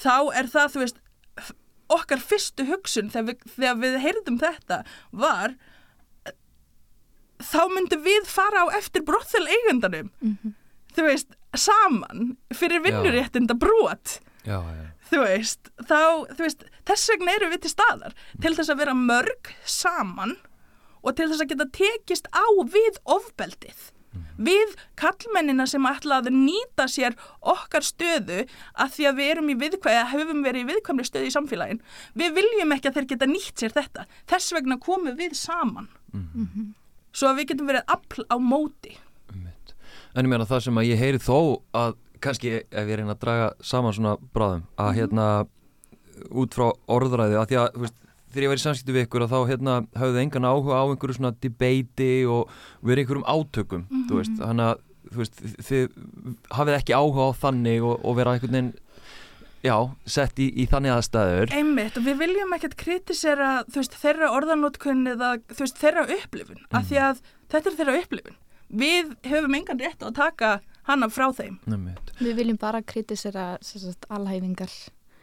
þá er það, þú veist okkar fyrstu hugsun þegar við, þegar við heyrðum þetta var eh, þá myndum við fara á eftir brothel eigundanum Mhm. þú veist, saman fyrir vinnuréttinda brot Já, já. þú veist, þá, þú veist, þess vegna eru við til staðar, til þess að vera mörg saman og til þess að geta tekist á við ofbeldið, við kallmennina sem ætla að nýta sér okkar stöðu að því að við erum í viðkvæði, höfum verið í viðkvæmri stöðu í samfélagin, við viljum ekki að þeir geta nýtt sér þetta, þess vegna komum við saman, Mhm. svo að við getum verið afl á móti. En ég meina það sem að ég heyri þó að kannski ef ég reyna að draga saman svona bráðum að hérna út frá orðræði að því að veist, þegar ég var í samskiptu við ykkur að þá hérna höfðu engan áhuga á einhverju svona debeiti og verið einhverjum átökum þú veist, þannig að þú veist, þið hafið ekki áhuga á þannig og, og vera einhvern veginn já, sett í, í þannig aðstæður Einmitt og við viljum ekkert kritisera þú veist, þeirra orðanótkunni eða þú veist, þeirra upplifun, af því að þetta er þeirra upplifun. Við höfum engan rétt að taka hana frá þeim. Einmitt. við viljum bara kritisera alhæfingar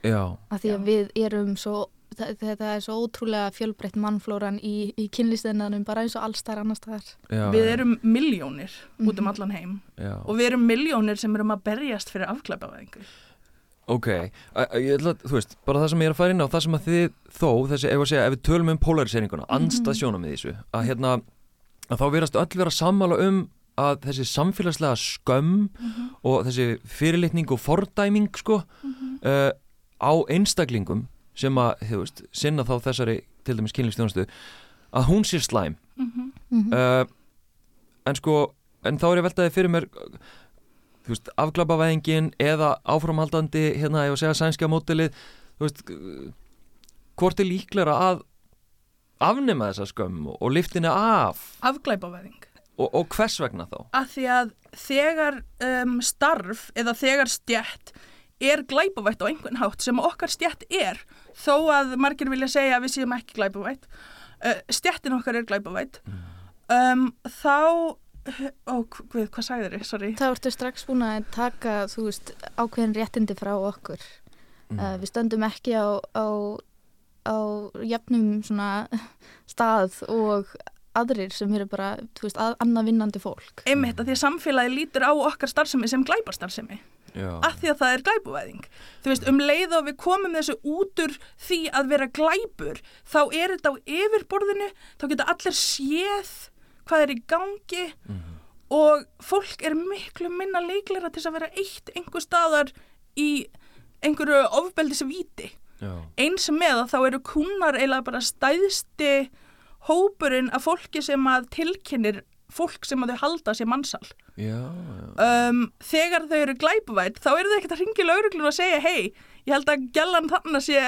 Já, að því að Já. við erum svo þetta er svo ótrúlega fjölbreytt mannflóran í, í kynlýstinnanum bara eins og allstæðar annars staðar við erum miljónir út um Mhm. allan heim já. og við erum miljónir sem erum að berjast fyrir afklæpavæðingu. Ok, ég ætla að, þú veist, bara það sem ég er að fara inn á, það sem að þið þó, þessi, ef, að segja, ef við tölum um polariseringunna, anstað sjónum í þessu, að hérna, að þá verðast öll vera sammála um að þessi samfélagslega skömm og þessi fyrirlitning og fordæming, sko, uh, á einstaklingum sem að, þú veist, sinna þá þessari, til dæmis kynlífstjónustu, að hún sé slæm. Mm Mhm. Uh, en sko, en þá er ég veltaði fyrir mér, þú veist, afglapavæðingin eða áframhaldandi, hérna, ég var að segja sænskja mótilið, þú veist, hvort er líklega að afnema þessa skömm og, liftinni af Afklæpavæðing. og, og hvers vegna þá? Af því að þegar um, starf eða þegar stjætt er glæpavætt á einhvern hátt sem okkar stjætt er, þó að margir vilja segja að við séum ekki glæpavætt, uh, stjættin okkar er glæpavætt, um, þá, ó, hvað, hvað sagði þér, sorry? þá ertu strax búin að taka þú veist ákveðin réttindi frá okkur Mm. uh, við stöndum ekki á, á, á jafnum svona stað og aðrir sem eru bara, þú veist, að, annað vinnandi fólk. Einmitt að því að samfélagi lítur á okkar starfsemi sem glæparstarfsemi. Af því að það er glæpuvæðing. Þú veist, um leið og við komum þessu út úr því að vera glæpur, þá er þetta á yfirborðinu, þá geta allir séð hvað er í gangi Mhm. og fólk er miklu minna leikleira til að vera eitt einhver staðar í einhverju ofbeldisvíti. Eins með að þá eru kunnar eiginlega bara stæðsti hópurinn af fólki sem að tilkynir fólk sem að þau halda sér mannsal. já, já. Um, þegar þau eru glæpuvætt þá eru þau ekkert að ringi lauruglun og segja hei, ég held að gælan þannig að sé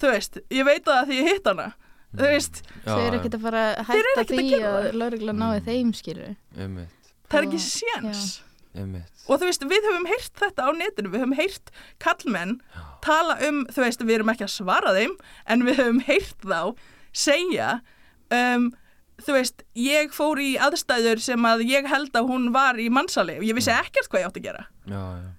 þú veist, ég veit það að því ég hitt hana þú veist, já, Þau eru ekkert að fara að hætta að því að það. laurugla náði Mm. þeim skilur. Það er ekki séns og þú veist, við höfum heyrt þetta á netinu við höfum heyrt kallmenn tala um, þú veist, við erum ekki að svara þeim en við höfum heyrt þá segja um, þú veist, ég fór í aðstæður sem að ég held að hún var í mannsali og ég vissi ekkert hvað ég átti að gera. Já, já,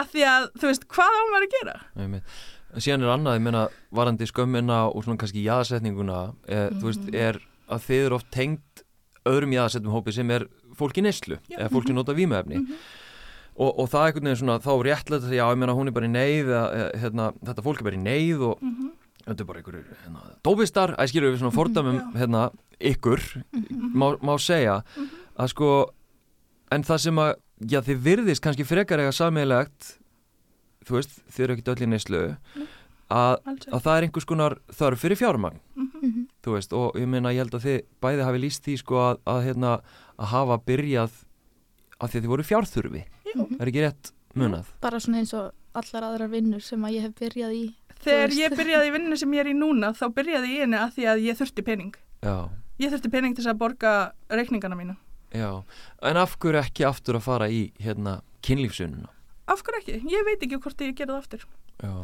af því að, þú veist, hvað á maður að gera? Einmitt. Síðan er annað, ég meina, varandi skömmina og svona kannski jaðsetninguna e, þú veist, er að þið eru oft tengt öðrum jaðsettum hópi sem er fólk í neyslu, Já. eða fólk sem nota vímefni og, og það er einhvern veginn svona þá réttlega að já, ég meina, hún er bara í neyð eða, e, hérna, þetta fólk er bara í neyð og þetta er bara einhverjur hérna, dópistar, að skilur við svona fordamum já. hérna, ykkur má, má segja að sko en það sem að, já þið virðist kannski frekar eiga sammeilegt þú veist, þið eru ekkert öll í neyslu að, að það er einhvers konar þörf fyrir fjármagn. Mhm. þú veist, og ég meina ég held að þið bæði hafi líst því sko að, að, hérna, að hafa byrjað að því að þið voru fjárþurfi Já. er ekki rétt munað? Bara svona eins og allar aðrar vinnur sem að ég hef byrjað í Þegar ég byrjaði í vinnu sem ég er í núna þá byrjaði ég í henni að því að ég þurfti pening. Já, ég þurfti pening til þess að borga reikningana mína. Já, en af hverju ekki aftur að fara í hérna kynlífsununa af hverju ekki? Ég veit ekki hvort ég gerði það aftur. Já,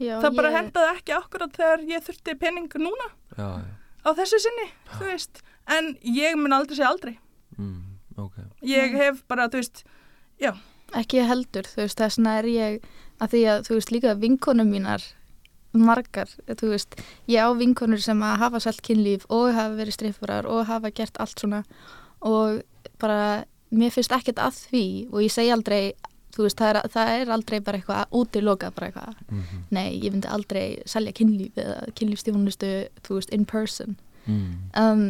Já, það bara ég- hendaði ekki akkurat þegar ég þurfti pening núna. Já, á þessu sinni, þú veist. En ég mun aldrei segja aldrei. Mm, ok. Ég hef bara, þú veist, ekki heldur, þú veist, þess vegna er ég að því að, þú veist, líka vinkonum mínar margar, þú veist ég á vinkonur sem að hafa selt kynlíf og hafa verið striffurar og hafa gert allt svona og bara mér finnst ekkert að því og ég segi aldrei, þú veist, það er, það er aldrei bara eitthvað að útiloka bara eitthvað. Mm nei, ég myndi aldrei selja kynlíf eða kynlífstífunustu, þú veist, in person. Mm, um,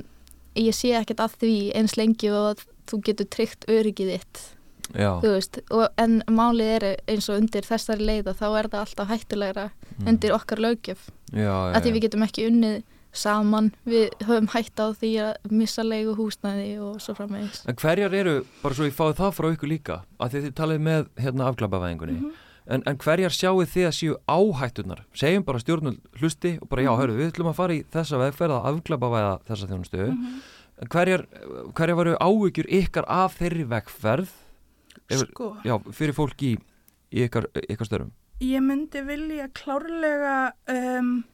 ég sé ekkert að því eins lengi og þú getur tryggt öryggið þitt veist, og, en málið er eins og undir þessari leiða þá er það alltaf hættulegra mm, undir okkar já, að því við getum ekki unnið saman við höfum hætt á því að missa leigu húsnæði og svo framvegis. En hverjar eru, bara svo ég fáið það frá ykkur líka, að þið þið talið með hérna afglapavæðingunni, en, en hverjar sjáu þið að séu áhættunar? Segjum bara stjórnul hlusti og bara já, hörru, við ætlum að fara í þessa vegferð að afglapavæða þessa þjónustu. En hverjar, hverjar varu áhyggjur ykkar af þeirri vegferð, sko já, fyrir fólk í, í ykkar, ykkar störum? ég myndi vilja klárlega um,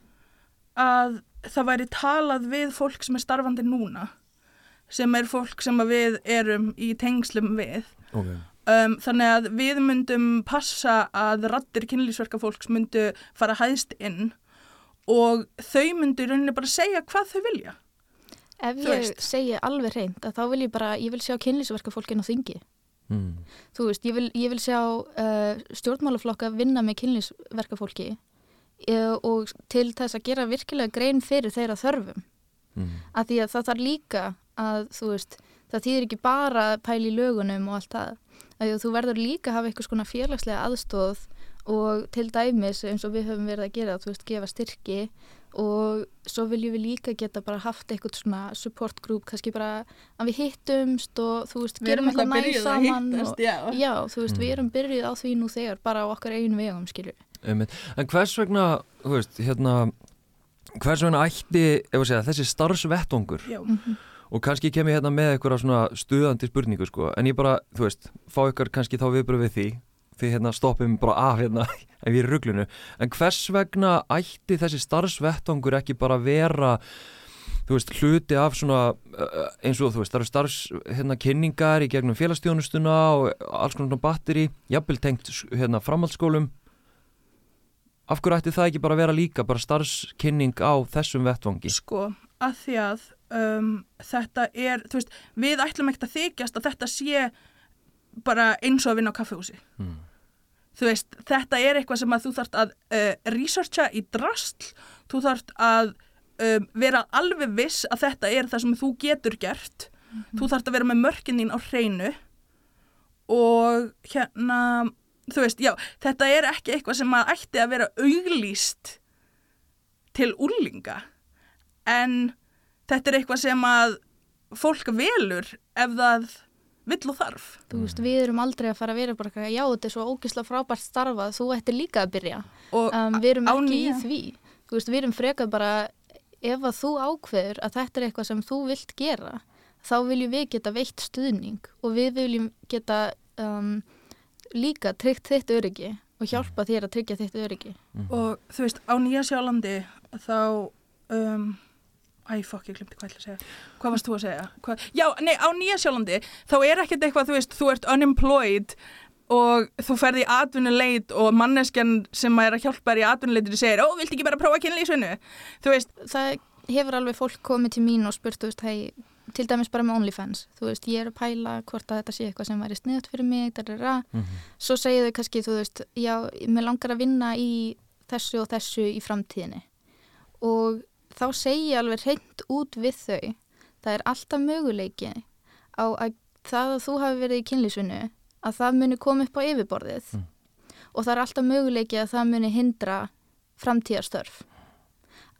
að það væri talað við fólk sem er starfandi núna sem er fólk sem að við erum í tengslum við Ok. um, þannig að við myndum passa að rattir kynlýsverka fólks myndu fara hæðst inn og þau myndu í rauninni bara segja hvað þau vilja ef Þú ég veist. segi alveg reynd að þá vil ég bara, ég vil sjá kynlýsverka fólkin á þingi Mm. þú veist, ég vil, ég vil sjá uh, stjórnmálaflokka vinna með kynlýsverka fólki uh, og til þess að gera virkilega grein fyrir þeirra þörfum Mm. að því að það þarf líka að þú veist, það þýðir ekki bara að pæla í lögunum og allt það að þú verður líka að hafa eitthvað svona félagslega aðstóð og til dæmis eins og við höfum verið að gera, þú veist, gefa styrki og svo viljum við líka geta bara haft eitthvað svona support group kannski bara að við hittumst og þú veist, gerum eitthvað næ saman og, já. já, þú veist, Mm. við erum byrjuð á því nú þegar bara á okkar einu vegum, skilju. En hvers vegna, þú veist, hérna, hvers vegna ætti, ef að segja, þessi starfsvettvangur já. og kannski kem ég hérna með eitthvað svona stuðandi spurningu sko, en ég bara, þú veist, fá ykkur kannski þá viðbröð við því, því hérna stoppum bara af hérna ef ég er í ruglunu, en hvers vegna ætti þessi starfsvettvangur ekki bara vera, þú veist, hluti af svona, uh, eins og þú veist, það eru starfs, hérna, kynningar í gegnum félagsstjónustuna og alls konar batteri, jafnvel tengt, hérna, framhaldsskólum, af hverju ætti það ekki bara vera líka, bara starfskynning á þessum vettvangi? sko, að því að um, þetta er, þú veist, við ætlum ekkert að þykjast að þetta sé bara eins og að vinna á kaffehúsi Mm. Þú veist, þetta er eitthvað sem að þú þarft að uh, researcha í drastl, þú þarft að um, vera alveg viss að þetta er það sem þú getur gert. Þú þarft að vera með mörkin þín á hreinu. Og hérna þú veist, já, þetta er ekki eitthvað sem að ætti að vera auglýst til úrlinga en þetta er eitthvað sem að fólk velur ef það vill og þarf. Þú veist, við erum aldrei að fara að vera bara eitthvað, já, þetta er svo ógislega frábært starfað, þú ættir líka að byrja. Og um, við erum ekki í því. Þú veist, við erum frekar bara ef að þú ákveður að þetta er eitthvað sem þú vilt gera, þá viljum við geta veitt stuðning og við viljum geta um, líka tryggt þitt öryggi og hjálpa þér að tryggja þitt öryggi. Og þú veist, á Nýja Sjálandi þá um, Æ, fokk, ég glemti hvað ég ætla að segja. Hvað varst þú að segja? Hvað? Já, nei, á Nýja Sjálandi, þá er ekkert eitthvað, þú veist, þú ert unemployed og þú ferði í atvinnuleit og manneskjan sem er að hjálpa þér í atvinnuleitur segir, ó, viltu ekki bara prófa kynlífsvinnu? Þú veist, það hefur alveg fólk komið til mín og spurt, þú veist, hei, til dæmis bara með OnlyFans, þú veist, ég er að pæla hvort að þetta sé eitthvað sem væri sniðt fyrir mig, darara. Mm -hmm. svo segir þau kannski, þú veist, já, mér langar að vinna í þessu og þessu í framtíðinni og þá segi ég alveg hreint út við þau það er alltaf möguleiki á að það að þú hafi verið í kynlísvinnu að það muni koma upp á yfirborðið mm. og það er alltaf möguleiki að það muni hindra framtíðarstörf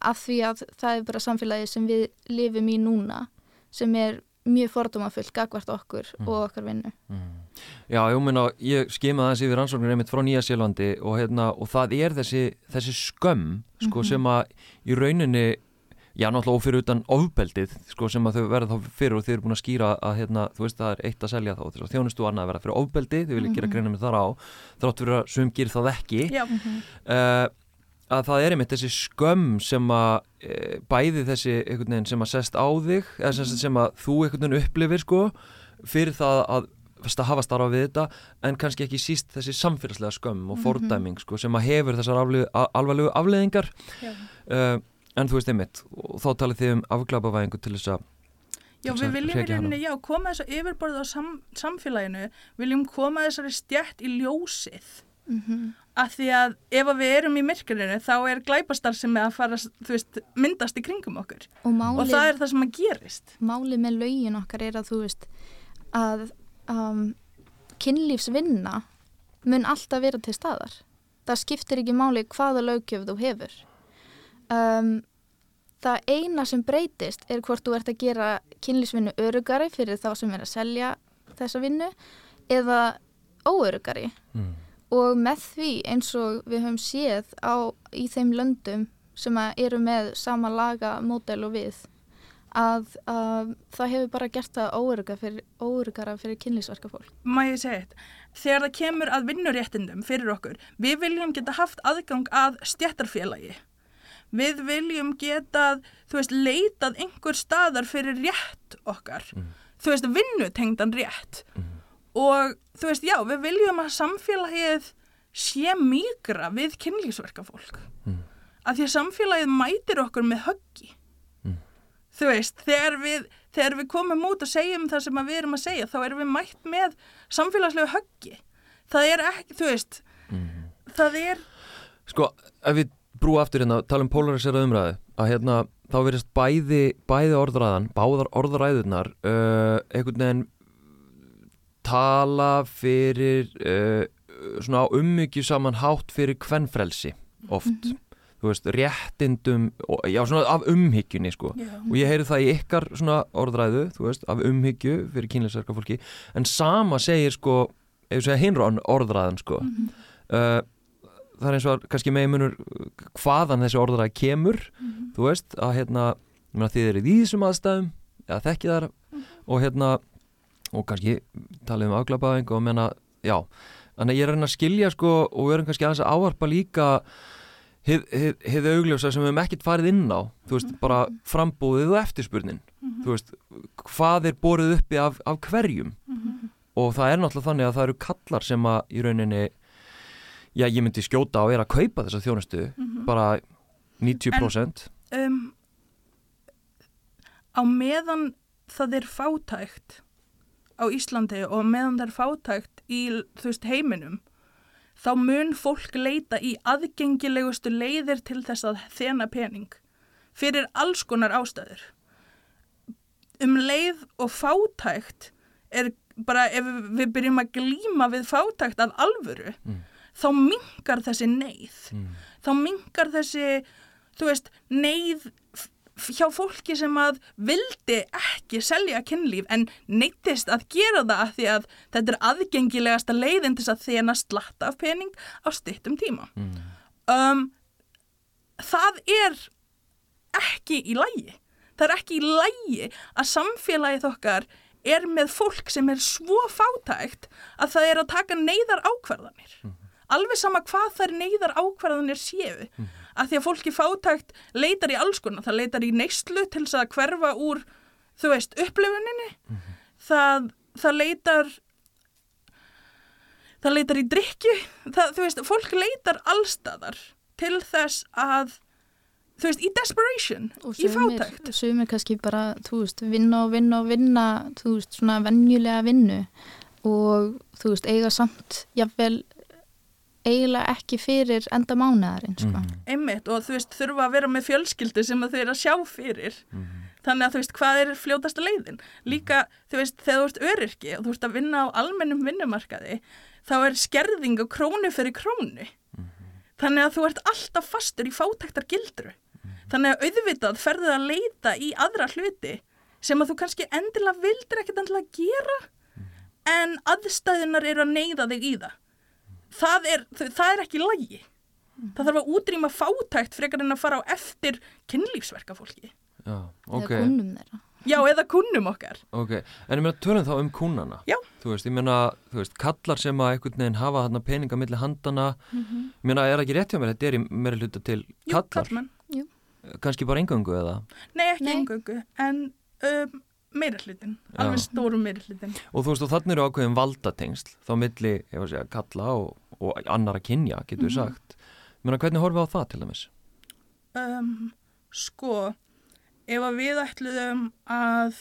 af því að það er bara samfélagi sem við lifum í núna sem er mjög fordómafullt gagvart okkur mm. og okkar vinnu mm. Já, ég meina, ég skimaði þessi við rannsóknir einmitt frá Nýja Sjælandi og, hérna, og það er þessi, þessi skömm sko, -hmm. sem að í rauninni já, náttúrulega ófyrir utan ofbeldið sko, sem að þau verða þá fyrir og þau eru búin að skýra að hérna, þú veist, það er eitt að selja þá þjónustu og annað að verða fyrir ofbeldið, þau vilja mm -hmm. gera greina með þar á, þrátt fyrir að sum gerir það ekki uh, að það er einmitt þessi skömm sem að e, bæði þessi einhvern veginn sem að sest á þig eða sem, sem að þú einhvern veginn upplifir sko fyrir það að hafa starfa við þetta en kannski ekki síst þessi samfélagslega skömm og mhm. fordæming sko sem að hefur þessar alvarlegu afleðingar uh, en þú veist einmitt og þá talið þið um afglapavæðingu til þess að Já, við viljum í rauninni, já, koma þess að yfirborða á sam, samfélaginu, viljum koma þessari stjætt í ljósið. Mm -hmm. að því að ef að við erum í myrkurinu þá er glæpastar sem er að fara, þú veist, myndast í kringum okkur. Og, málið, og það er það sem að gerist. Málið með laugin okkar er að þú veist að um, kynlífsvinna mun alltaf vera til staðar. Það skiptir ekki máli hvaða laugjöf þú hefur um, það eina sem breytist er hvort þú ert að gera kynlísvinnu örugari fyrir þá sem er að selja þessa vinnu eða óörugari mm. og með því eins og við höfum séð á, í þeim löndum sem eru með sama laga módel og við að, að það hefur bara gert það óörugara fyrir, óörugara fyrir kynlísverka fólk. Má ég segja þetta? Þegar það kemur að vinnuréttindum fyrir okkur, við viljum geta haft aðgang að stjættarfélagi við viljum geta, þú veist, leitað einhver staðar fyrir rétt okkar, mm. þú veist, vinnutengdan rétt mm. og þú veist, já, við viljum að samfélagið sé mýgra við kynlísverka fólk mm. af því að samfélagið mætir okkur með höggi mm. þú veist, þegar við þegar við komum út og segjum það sem við erum að segja, þá erum við mætt með samfélagslegu höggi það er ekki, þú veist mm. það er Sko, ef við brú aftur hérna, tala um polarisera umræðu að hérna þá verist bæði, bæði orðræðan, báðar orðræðunar uh, einhvern veginn tala fyrir uh, svona ummyggju saman hátt fyrir kvennfrelsi oft mm -hmm. þú veist, réttindum já, svona af umhyggjunni sko yeah. og ég heyri það í ykkar svona orðræðu þú veist, af umhyggju fyrir kynleisverka fólki en sama segir sko, ef ég segja hinrón orðræðan sko mm -hmm. uh, það er eins og kannski meðmunur hvaðan þessi orðræði kemur mm -hmm. þú veist, að hérna þið eru í þýðisum aðstæðum eða þekkið þar mm -hmm. og hérna og kannski talið um afglapaðing og menna, já, þannig að ég er að skilja sko og við erum kannski aðeins að áarpa líka hið augljósa sem við hefum ekkert farið inn á þú veist, mm -hmm. bara frambúðið og eftirspurnin mhm. þú veist, hvað er borðið uppi af, af hverjum mhm. og það er náttúrulega þannig að það eru kallar sem að í rauninni já, ég myndi skjóta á er að kaupa þessa þjónustu mm -hmm. bara 90% en, um, Á meðan það er fátækt á Íslandi og meðan það er fátækt í veist, heiminum þá mun fólk leita í aðgengilegustu leiðir til þess að þena pening fyrir alls konar ástæður. Um leið og fátækt er bara ef við byrjum að glíma við fátækt af alvöru mm þá mingar þessi neyð. Mm. þá mingar þessi þú veist, neyð hjá fólki sem að vildi ekki selja kynlíf en neytist að gera það að því að þetta er aðgengilegasta leiðin til að þjena slatta af pening á stittum tíma. Mm. um, það er ekki í lægi það er ekki í lægi að samfélagið okkar er með fólk sem er svo fátækt að það er að taka neyðar ákvarðanir mm alveg sama hvað þær neyðar ákvarðanir séu. Mm. að því að fólki fátækt leitar í alls konar, það leitar í neyslu til þess að hverfa úr þú veist, upplifuninni. Mm. það, það leitar það leitar í drikju það, þú veist, fólk leitar allstaðar til þess að þú veist, í desperation, í fátækt. og sumir kannski bara, þú veist, vinna og vinna og vinna, þú veist, svona vennjulega vinnu. Og þú veist, eiga samt, jáfnvel eiginlega ekki fyrir enda mánuðarinn, sko. Mm. Einmitt, og þú veist, þurfa að vera með fjölskyldu sem þau eru að sjá fyrir mm. þannig að þú veist, hvað er fljótasta leiðin líka, þú veist, þegar þú ert öryrki og þú veist að vinna á almennum vinnumarkaði þá er skerðing og krónu fyrir krónu mm. þannig að þú ert alltaf fastur í fátæktar gildru þannig að auðvitað ferður að leita í aðra hluti sem að þú kannski endilega vildir ekkert endilega gera en aðstæðunar eru að neyða þig í það það er, það er ekki lægi það þarf að útrýma fátækt frekar en að fara á eftir kynlífsverka fólki Já, okay. eða kunnum þeirra. Já, eða kunnum okkar. Ok, en ég meina tölum þá um kunnana Já. Þú veist, ég meina, þú veist, kallar sem að einhvern veginn hafa þarna peninga millir handana mm -hmm. ég meina, er ekki rétt hjá mér, þetta er í meira hluta til kallar. Jú, kallmenn Jú. Kanski bara engöngu eða? Nei, ekki engöngu, en um, meira hlutin, alveg stórum meira hlutin og þú veist og þannig eru ákveðin valdatengsl þá milli, ég var að segja, kalla og, og annara kynja, getur við mm -hmm. sagt Menna, hvernig horfum við á það til dæmis? Um, sko ef að við ætluðum að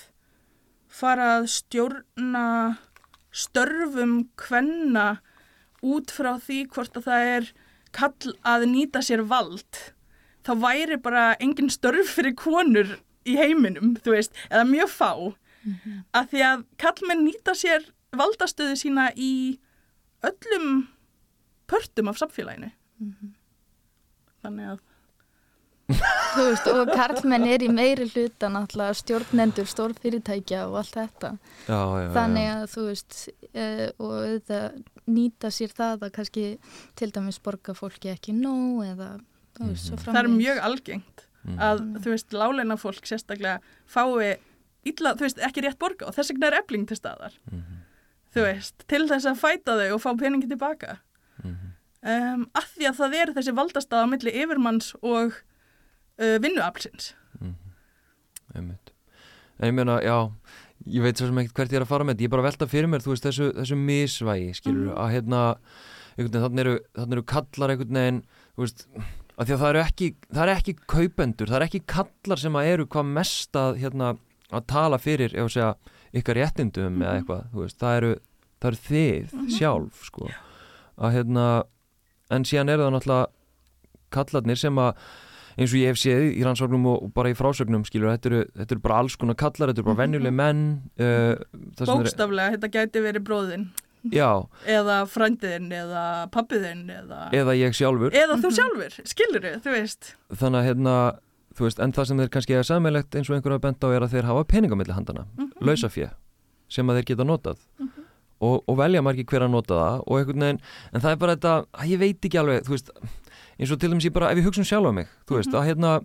fara að stjórna störfum hvenna út frá því hvort að það er kall að nýta sér vald þá væri bara engin störf fyrir konur í heiminum, þú veist, eða mjög fá. Mm -hmm. að því að kallmenn nýta sér valdastöðu sína í öllum pörtum af samfélaginu. Mm -hmm. þannig að Þú veist, og karlmenn er í meiri hluta náttúrulega stjórnendur, stórfyrirtækja og allt þetta. Já, já, þannig að þú veist uh, og auðvitað nýta sér það að kannski til dæmis borga fólki ekki nóg eða þú veist, svo framvegis Það er mjög algengt mm. að þú veist, láleina fólk sérstaklega fái illa, þú veist, ekki rétt borga og þess vegna er ebling til staðar mm -hmm. þú veist, til þess að fæta þau og fá peningi tilbaka mm -hmm. um, að því að það er þessi valdastaða millir yfirmanns og uh, vinnuaflsins Einmitt En ég meina, já ég veit svo sem ekkert hvert ég er að fara með þetta ég er bara að velta fyrir mér, þú veist, þessu, þessu misvægi skilur, -hmm. að hérna þannig eru, eru kallar einhvern veginn, þú veist að því að það eru ekki, það eru ekki kaupendur, það eru ekki kallar sem að eru hvað mest að, hérna, að tala fyrir segja ykkar réttindum mm -hmm. eða mhm. eitthvað, veist, það, eru, það eru þið mm -hmm. sjálf sko að hérna, en síðan eru það náttúrulega kallarnir sem að eins og ég hef séð í rannsóknum og bara í frásögnum skilur, þetta eru, þetta eru bara alls konar kallar, þetta eru bara -hmm. venjuleg menn uh, Bókstaflega, er, þetta gæti verið bróðinn Já. eða frændiðinn eða pappiðinn eða, eða ég sjálfur eða þú sjálfur, skilur þau, þú veist þannig að hérna, þú veist, en það sem þeir kannski er sammeilegt eins og einhverja bent á er að þeir hafa peningamilli handana, mm -hmm. lausafjö sem að þeir geta notað mm -hmm. og, og velja margir hver að nota það og einhvern veginn, en það er bara þetta að ég veit ekki alveg, þú veist eins og til dæmis ég bara, ef ég hugsa um sjálf á mig þú veist, mm -hmm. að hérna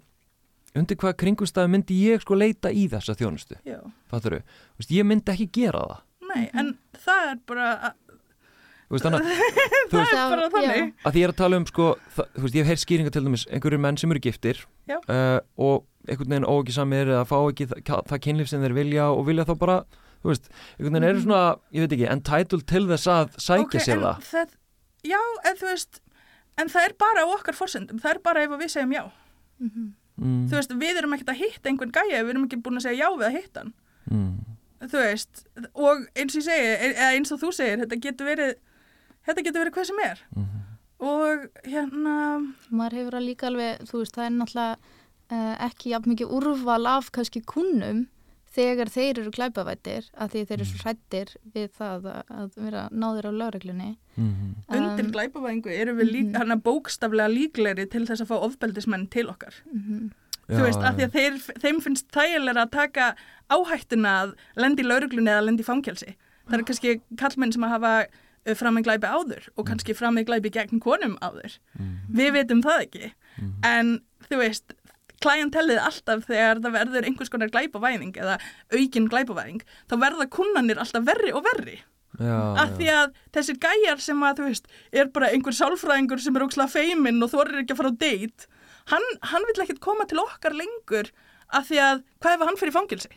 undir hvað kringumstæði myndi ég sko leita í þessa þjónustu þú, ég myndi ekki gera það Nei, en það er bara Þú veist þannig Það er bara þannig. að því ég er að tala um sko, það, þú veist ég hef heyrt skýringa til dæmis einhverjur menn sem eru giftir uh, og einhvern veginn ógisamir eða fá ekki það, það kynlíf sem þeir vilja og vilja þá bara, þú veist, einhvern veginn eru svona, ég veit ekki, entitled til þess að sækja okay, sér það. það Já, en þú veist, en það er bara á okkar fórsendum, það er bara ef við segjum já. Mm -hmm. mm. Þú veist, við erum ekkert að hitta einhvern gæja, við erum ekki búin að segja já við að hitta hann. Mm þú veist, og eins og ég segi eða eins og þú segir, þetta getur verið þetta getur verið hvað sem er mm -hmm. og hérna maður hefur að líka alveg, þú veist, það er náttúrulega uh, ekki jafn mikið úrval af kannski kunnum þegar þeir eru glæpavættir að því þeir eru svo mhm. hrættir við það að vera náður á lögreglunni mm -hmm. um, Undir glæpavæðingu eru við líka, mm -hmm. bókstaflega líkleri til þess að fá ofbeldismenn til okkar mhm þú veist, af því að þeir, þeim finnst þægilega að taka áhættuna að lendi í lauruglunni eða lendi í fangelsi. Það er kannski kallmenn sem að hafa uh, fram með glæpi áður og kannski fram með glæpi gegn konum áður. Mm. Við veitum það ekki, mm. en þú veist, klæjantellið alltaf þegar það verður einhvers konar glæpavæðing eða aukin glæpavæðing, þá verða kunnanir alltaf verri og verri. Af því að þessir gæjar sem að, þú veist, er bara einhver sálfræðingur sem er ókslega feiminn og þorir ekki að fara á date, hann, hann vil ekkert koma til okkar lengur af því að, hvað ef hann fyrir fangilsi?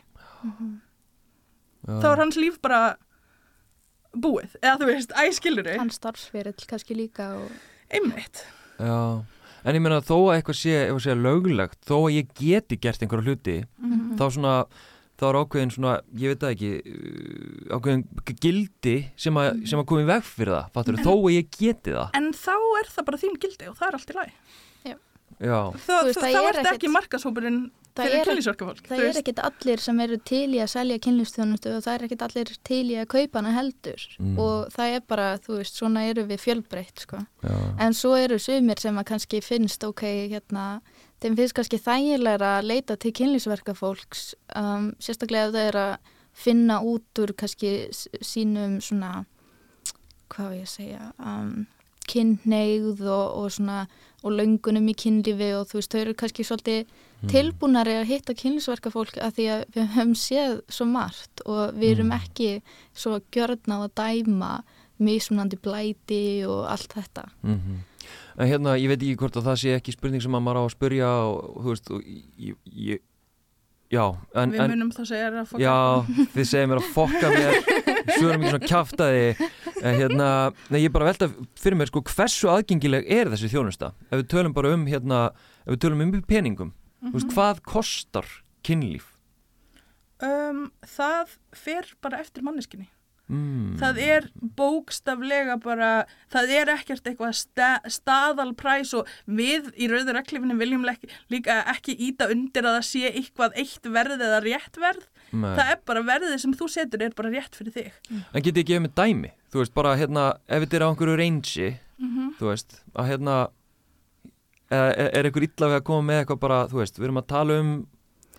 já. Þá er hans líf bara búið, eða þú veist, æskiluru, Hann starfsferill kannski líka og einmitt. Já, en ég meina þó að eitthvað sé, ef að segja löglegt, þó að ég geti gert einhverja hluti, Mhm. þá svona, þá er ákveðin svona, ég veit það ekki, uh, ákveðin gildi sem að, sem að koma í veg fyrir það, fattur þó að ég geti það. En þá er það bara þín gildi og það er allt í lagi. Þú veist, það þá er ekkert- ekki markashópurinn Það fyrir er- kynlísverkafólk. það er ekkit allir sem eru til í að selja kynlýfstjónustu og það er ekkit allir til í að kaupa hana heldur Mm. og það er bara, þú veist, svona eru við fjölbreytt sko. En svo eru sumir sem að kannski finnst, ok, hérna, þeim finnst kannski þægilega að leita til kynlýsverkafólks, um, sérstaklega ef það er að finna út úr kannski sínum svona, hvað var ég að segja, um, kynneigð og, og svona, og löngunum í kynlífi og þú veist, þau eru kannski svolítið Mm. tilbúnari að hitta kynlýsverkafólk að því að við höfum séð svo margt og við erum Mm. ekki svo gjörna á að dæma mismunandi blæti og allt þetta. Mhm. En hérna, ég veit ekki hvort að það sé ekki spurning sem að maður á að spurja og, þú veist, og ég, ég, já, en, Við munum þá segja þér að fólk Já, þið segir mér að fokka mér. Svo erum ekki svona kjaftaði. En hérna, nei ég bara velta fyrir mér sko, hversu aðgengileg er þessi þjónusta? Ef við tölum bara um hérna ef við tölum um peningum, þú veist, hvað kostar kynlíf? um, Það fer bara eftir manneskinni. Mm. Það er bókstaflega bara, það er ekkert eitthvað sta, staðalpræs og við í rauður reglifinu viljum líka ekki íta undir að það sé eitthvað eitt verð eða rétt verð. Nei. Það er bara verðið sem þú setur er bara rétt fyrir þig. En getið ég gefið með dæmi þú veist, bara hérna, ef þetta er á einhverju reynsi Mm þú veist, að hérna er, er einhver illa við að koma með eitthvað bara, þú veist, við erum að tala um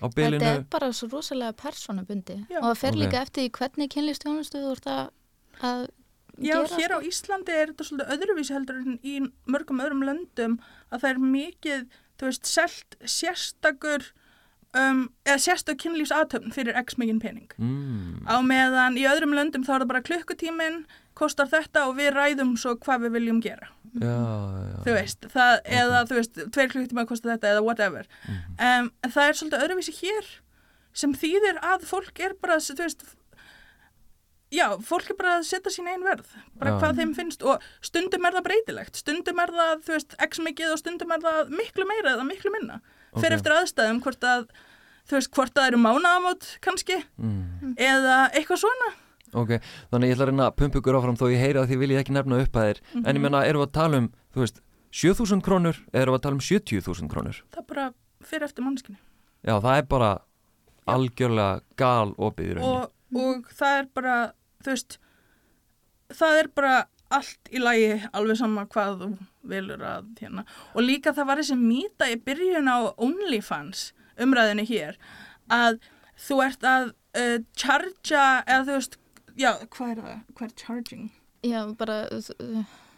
Þetta er bara svo rosalega persónubundi Já. og það fer Ok. líka eftir hvernig kynlýfstjónustu þú ert að, að Já, gera. hér á sko. Íslandi er þetta svolítið öðruvísi heldur en í mörgum öðrum löndum að það er mikið, þú veist, selt sérstakur um, eða sérstök kynlífsatöfn fyrir x mikinn pening. mm. Á meðan í öðrum löndum þá er það bara klukkutíminn, kostar þetta og við ræðum svo hvað við viljum gera. já, já, Þú veist, það, eða þú veist, tveir klukkutíma kostar þetta eða whatever. Mhm. Um, en það er svolítið öðruvísi hér sem þýðir að fólk er bara, þú veist, já, fólk er bara að setja sín einn verð, bara Já. hvað þeim finnst og stundum er það breytilegt, stundum er það, þú veist, x mikið og stundum er það miklu meira eða miklu minna. Fer Ok. eftir aðstæðum hvort að, þú veist, hvort það eru mánaðamót kannski Mm. eða eitthvað svona. Ok, þannig ég ætla að reyna að pumpa ykkur áfram þó ég heyri að því vil ég ekki nefna upp að þér. En ég menna, erum við að tala um, þú veist 7.000 krónur eða erum við að tala um 70.000 krónur? Það bara fer eftir mannskinni. Já, það er bara algjörlega gal opið í rauninni. Og, og það er bara þú veist það er bara allt í lagi alveg sama hvað þú vilur að hérna. Og líka það var þessi mýta í byrjun á OnlyFans umræðinu hér að þú ert að uh, charga eða þú veist já, hvað er það? Hvað er charging? Já, bara uh,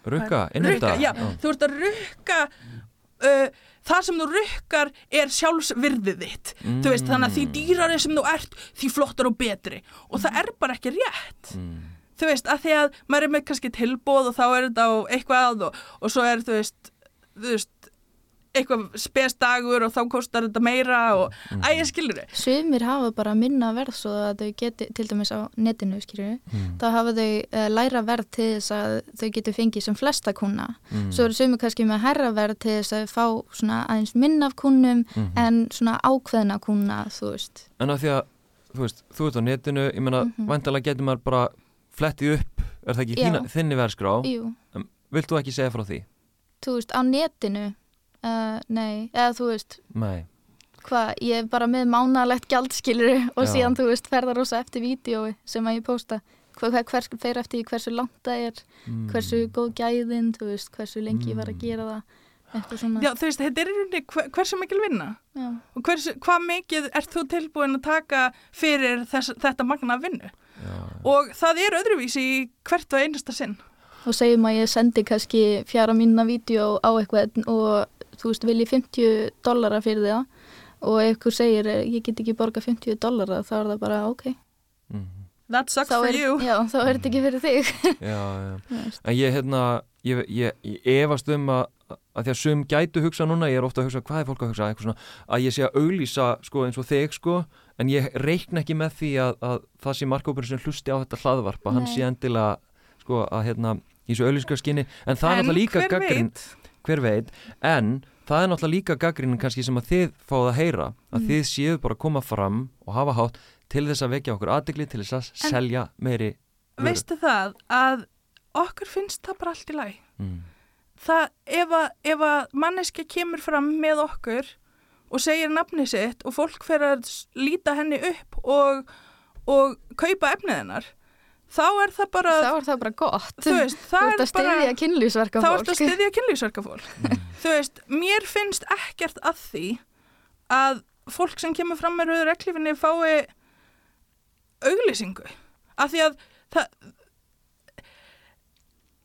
Rukka, Rukka, innheimta já, þú ert að rukka uh, það sem þú rukkar er sjálfsvirðið þitt Mm. þú veist, þannig að því dýrari sem þú ert því flottar og betri og það er bara ekki rétt mm. þú veist, að því að maður er með kannski tilbóð og þá er þetta á eitthvað og, og svo er, þú veist, þú veist eitthvað spesdagur og þá kostar þetta meira og Mhm. æ, ég skilur þau sumir hafa bara minna verð svo að þau geti, til dæmis á netinu skilju, Mm. þá hafa þau uh, læra verð til þess að þau geti fengið sem flesta kuna. Mm. Svo eru sumir kannski með herra verð til þess að fá svona aðeins minna af kunnum Mhm. en svona ákveðna kuna, þú veist. En að því að, þú veist, þú ert á netinu ég menna, mm Mhm. væntalega getur maður bara flettið upp, er það ekki þína, þinni verðskrá Jú, Vilt þú ekki segja frá því? þú veist, á netinu, uh, nei, eða þú veist, Nei hvað, ég er bara með mánalegt gjaldskilur og Já. síðan þú veist ferðar rosa eftir vídjói sem að ég posta hver, hver, hvers, fer eftir hversu langt það er mm. hversu góð gæðin, þú veist hversu lengi ég var að Mm. gera það eitthvað svona Já, þú veist, þetta er í rauninni hver, hversu mikil vinna Já. og hversu, hvað mikið ert þú tilbúin að taka fyrir þess, þetta magna vinnu Já. og það er öðruvísi hvert og einasta sinn og segjum að ég sendi kannski fjara mínuna vídeo á eitthvað og þú veist vil ég 50 dollara fyrir það og ef ykkur segir eh, ég get ekki borga 50 dollara þá er það bara ok. Mm. that sucks þá for er, you. já, þá er þetta ekki fyrir þig. Já, já. Þú. En ég, hérna, ég, ég, ég efast um að, að því að sum gætu hugsa núna, ég er ofta að hugsa, hvað er fólk að hugsa, eitthvað svona, að ég sé að auglýsa, sko, eins og þig, sko, en ég reikna ekki með því að, að það sé markópur sem hlusti á þetta hlaðvarpa, hann sé endilega, sko, að, hérna, í svo auglýskarskynni, en það er en náttúrulega líka hver gaggrín, veit hver veit, en það er náttúrulega líka gaggrínin kannski sem að þið fáið að heyra, að Mm. þið séu bara að koma fram og hafa hátt til þess að vekja okkur aðdegli, til þess að En- selja meiri vöru. veistu það að okkur finnst það bara allt í læg Mm. það ef að, ef að manneski kemur fram með okkur og segir nafni sitt og fólk fer að líta henni upp og, og kaupa efnið hennar þá er það bara þá er það bara gott. Þú veist, þú það ert er að styðja bara kynlýsverka þá fólk ert að styðja kynlýsverka fólk þú veist, mér finnst ekkert að því að fólk sem kemur fram með rauður eklifinni fái auglýsingu. Af því að það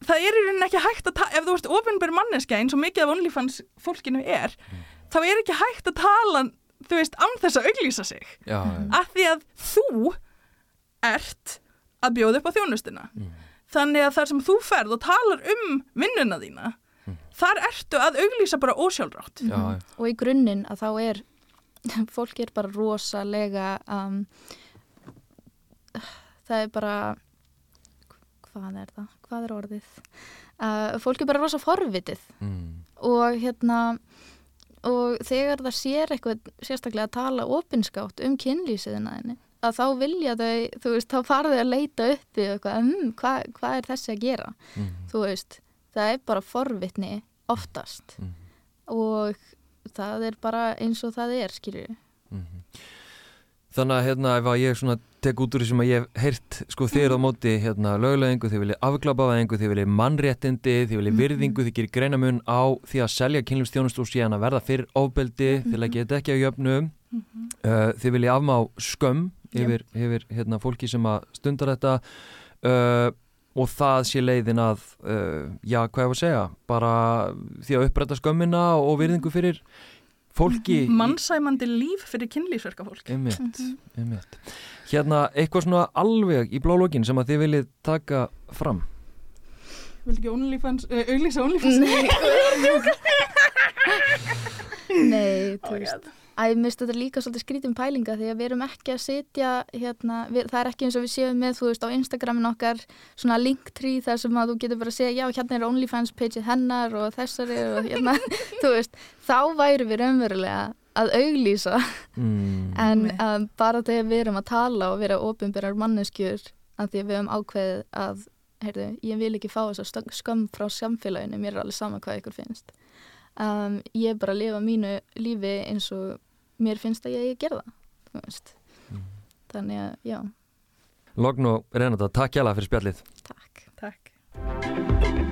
það er í rauninni ekki hægt að ef þú ert ofinber manneska eins og mikið af OnlyFans fólkinu er þá er ekki hægt að tala þú veist, án þess að auglýsa sig. Já, já. af því að þú ert að bjóða upp á þjónustuna Mm. þannig að þar sem þú ferð og talar um vinnuna þína þar ertu að auglýsa bara ósjálfrátt Já, já. og í grunninn að þá er fólk er bara rosalega um, það er bara hvað er það? Hvað er orðið? Uh, fólk er bara rosa forvitið Mm. og hérna og þegar það sér eitthvað sérstaklega að tala opinskátt um kynlýsiðina þinni að þá vilja þau, þú veist, þá fara þau að leita uppi og eitthvað, um, hvað, hvað er þessi að gera? Mm. þú veist, það er bara forvitni oftast. Mm. og það er bara eins og það er, skilju Mhm. Þannig að hérna ef að ég svona tek út úr því sem að ég hef heyrt sko eru á móti hérna lögulegingu, þið viljið afklapaðingu, þið viljið mannréttindi, þið viljið virðingu, þið gerir greinamun á því að selja kynlustjónust og síðan að verða fyrir ofbeldi, þið leggja þetta ekki á jöfnu, uh, þið viljið afmá skömm yfir, yfir hérna fólki sem að stundar þetta uh, og það sé leiðin að, uh, já hvað var að segja, bara því að uppræta skömmina og virðingu fyrir fólki í- mannsæmandi líf fyrir kynlýsverka fólk. Einmitt, einmitt. Hérna, eitthvað svona alveg í blálógin sem að þið viljið taka fram? Viltu ekki OnlyFans, uh, auglýsa OnlyFans? Nei, þú Oh my veist God. Æ, mér finnst þetta líka svolítið skrítum pælinga því að við erum ekki að setja hérna, við, það er ekki eins og við séum með þú veist á Instagramin okkar svona linktree þar sem að þú getur bara að segja já hérna er OnlyFans pageið hennar og þessari og hérna, þú veist. Þá væri við raunverulega að auglýsa. Mm. en um, bara þegar við erum að tala og vera ofinbærar manneskjur að því að við höfum ákveðið að heyrðu, ég vil ekki fá þess að skömm frá samfélaginu, mér er alveg sama hvað ykkur finnst. Um, ég er bara að lifa mínu lífi eins og mér finnst að ég gerða mm. þannig að, já Logn og Renata, takk hjá það fyrir spjallið Takk, takk.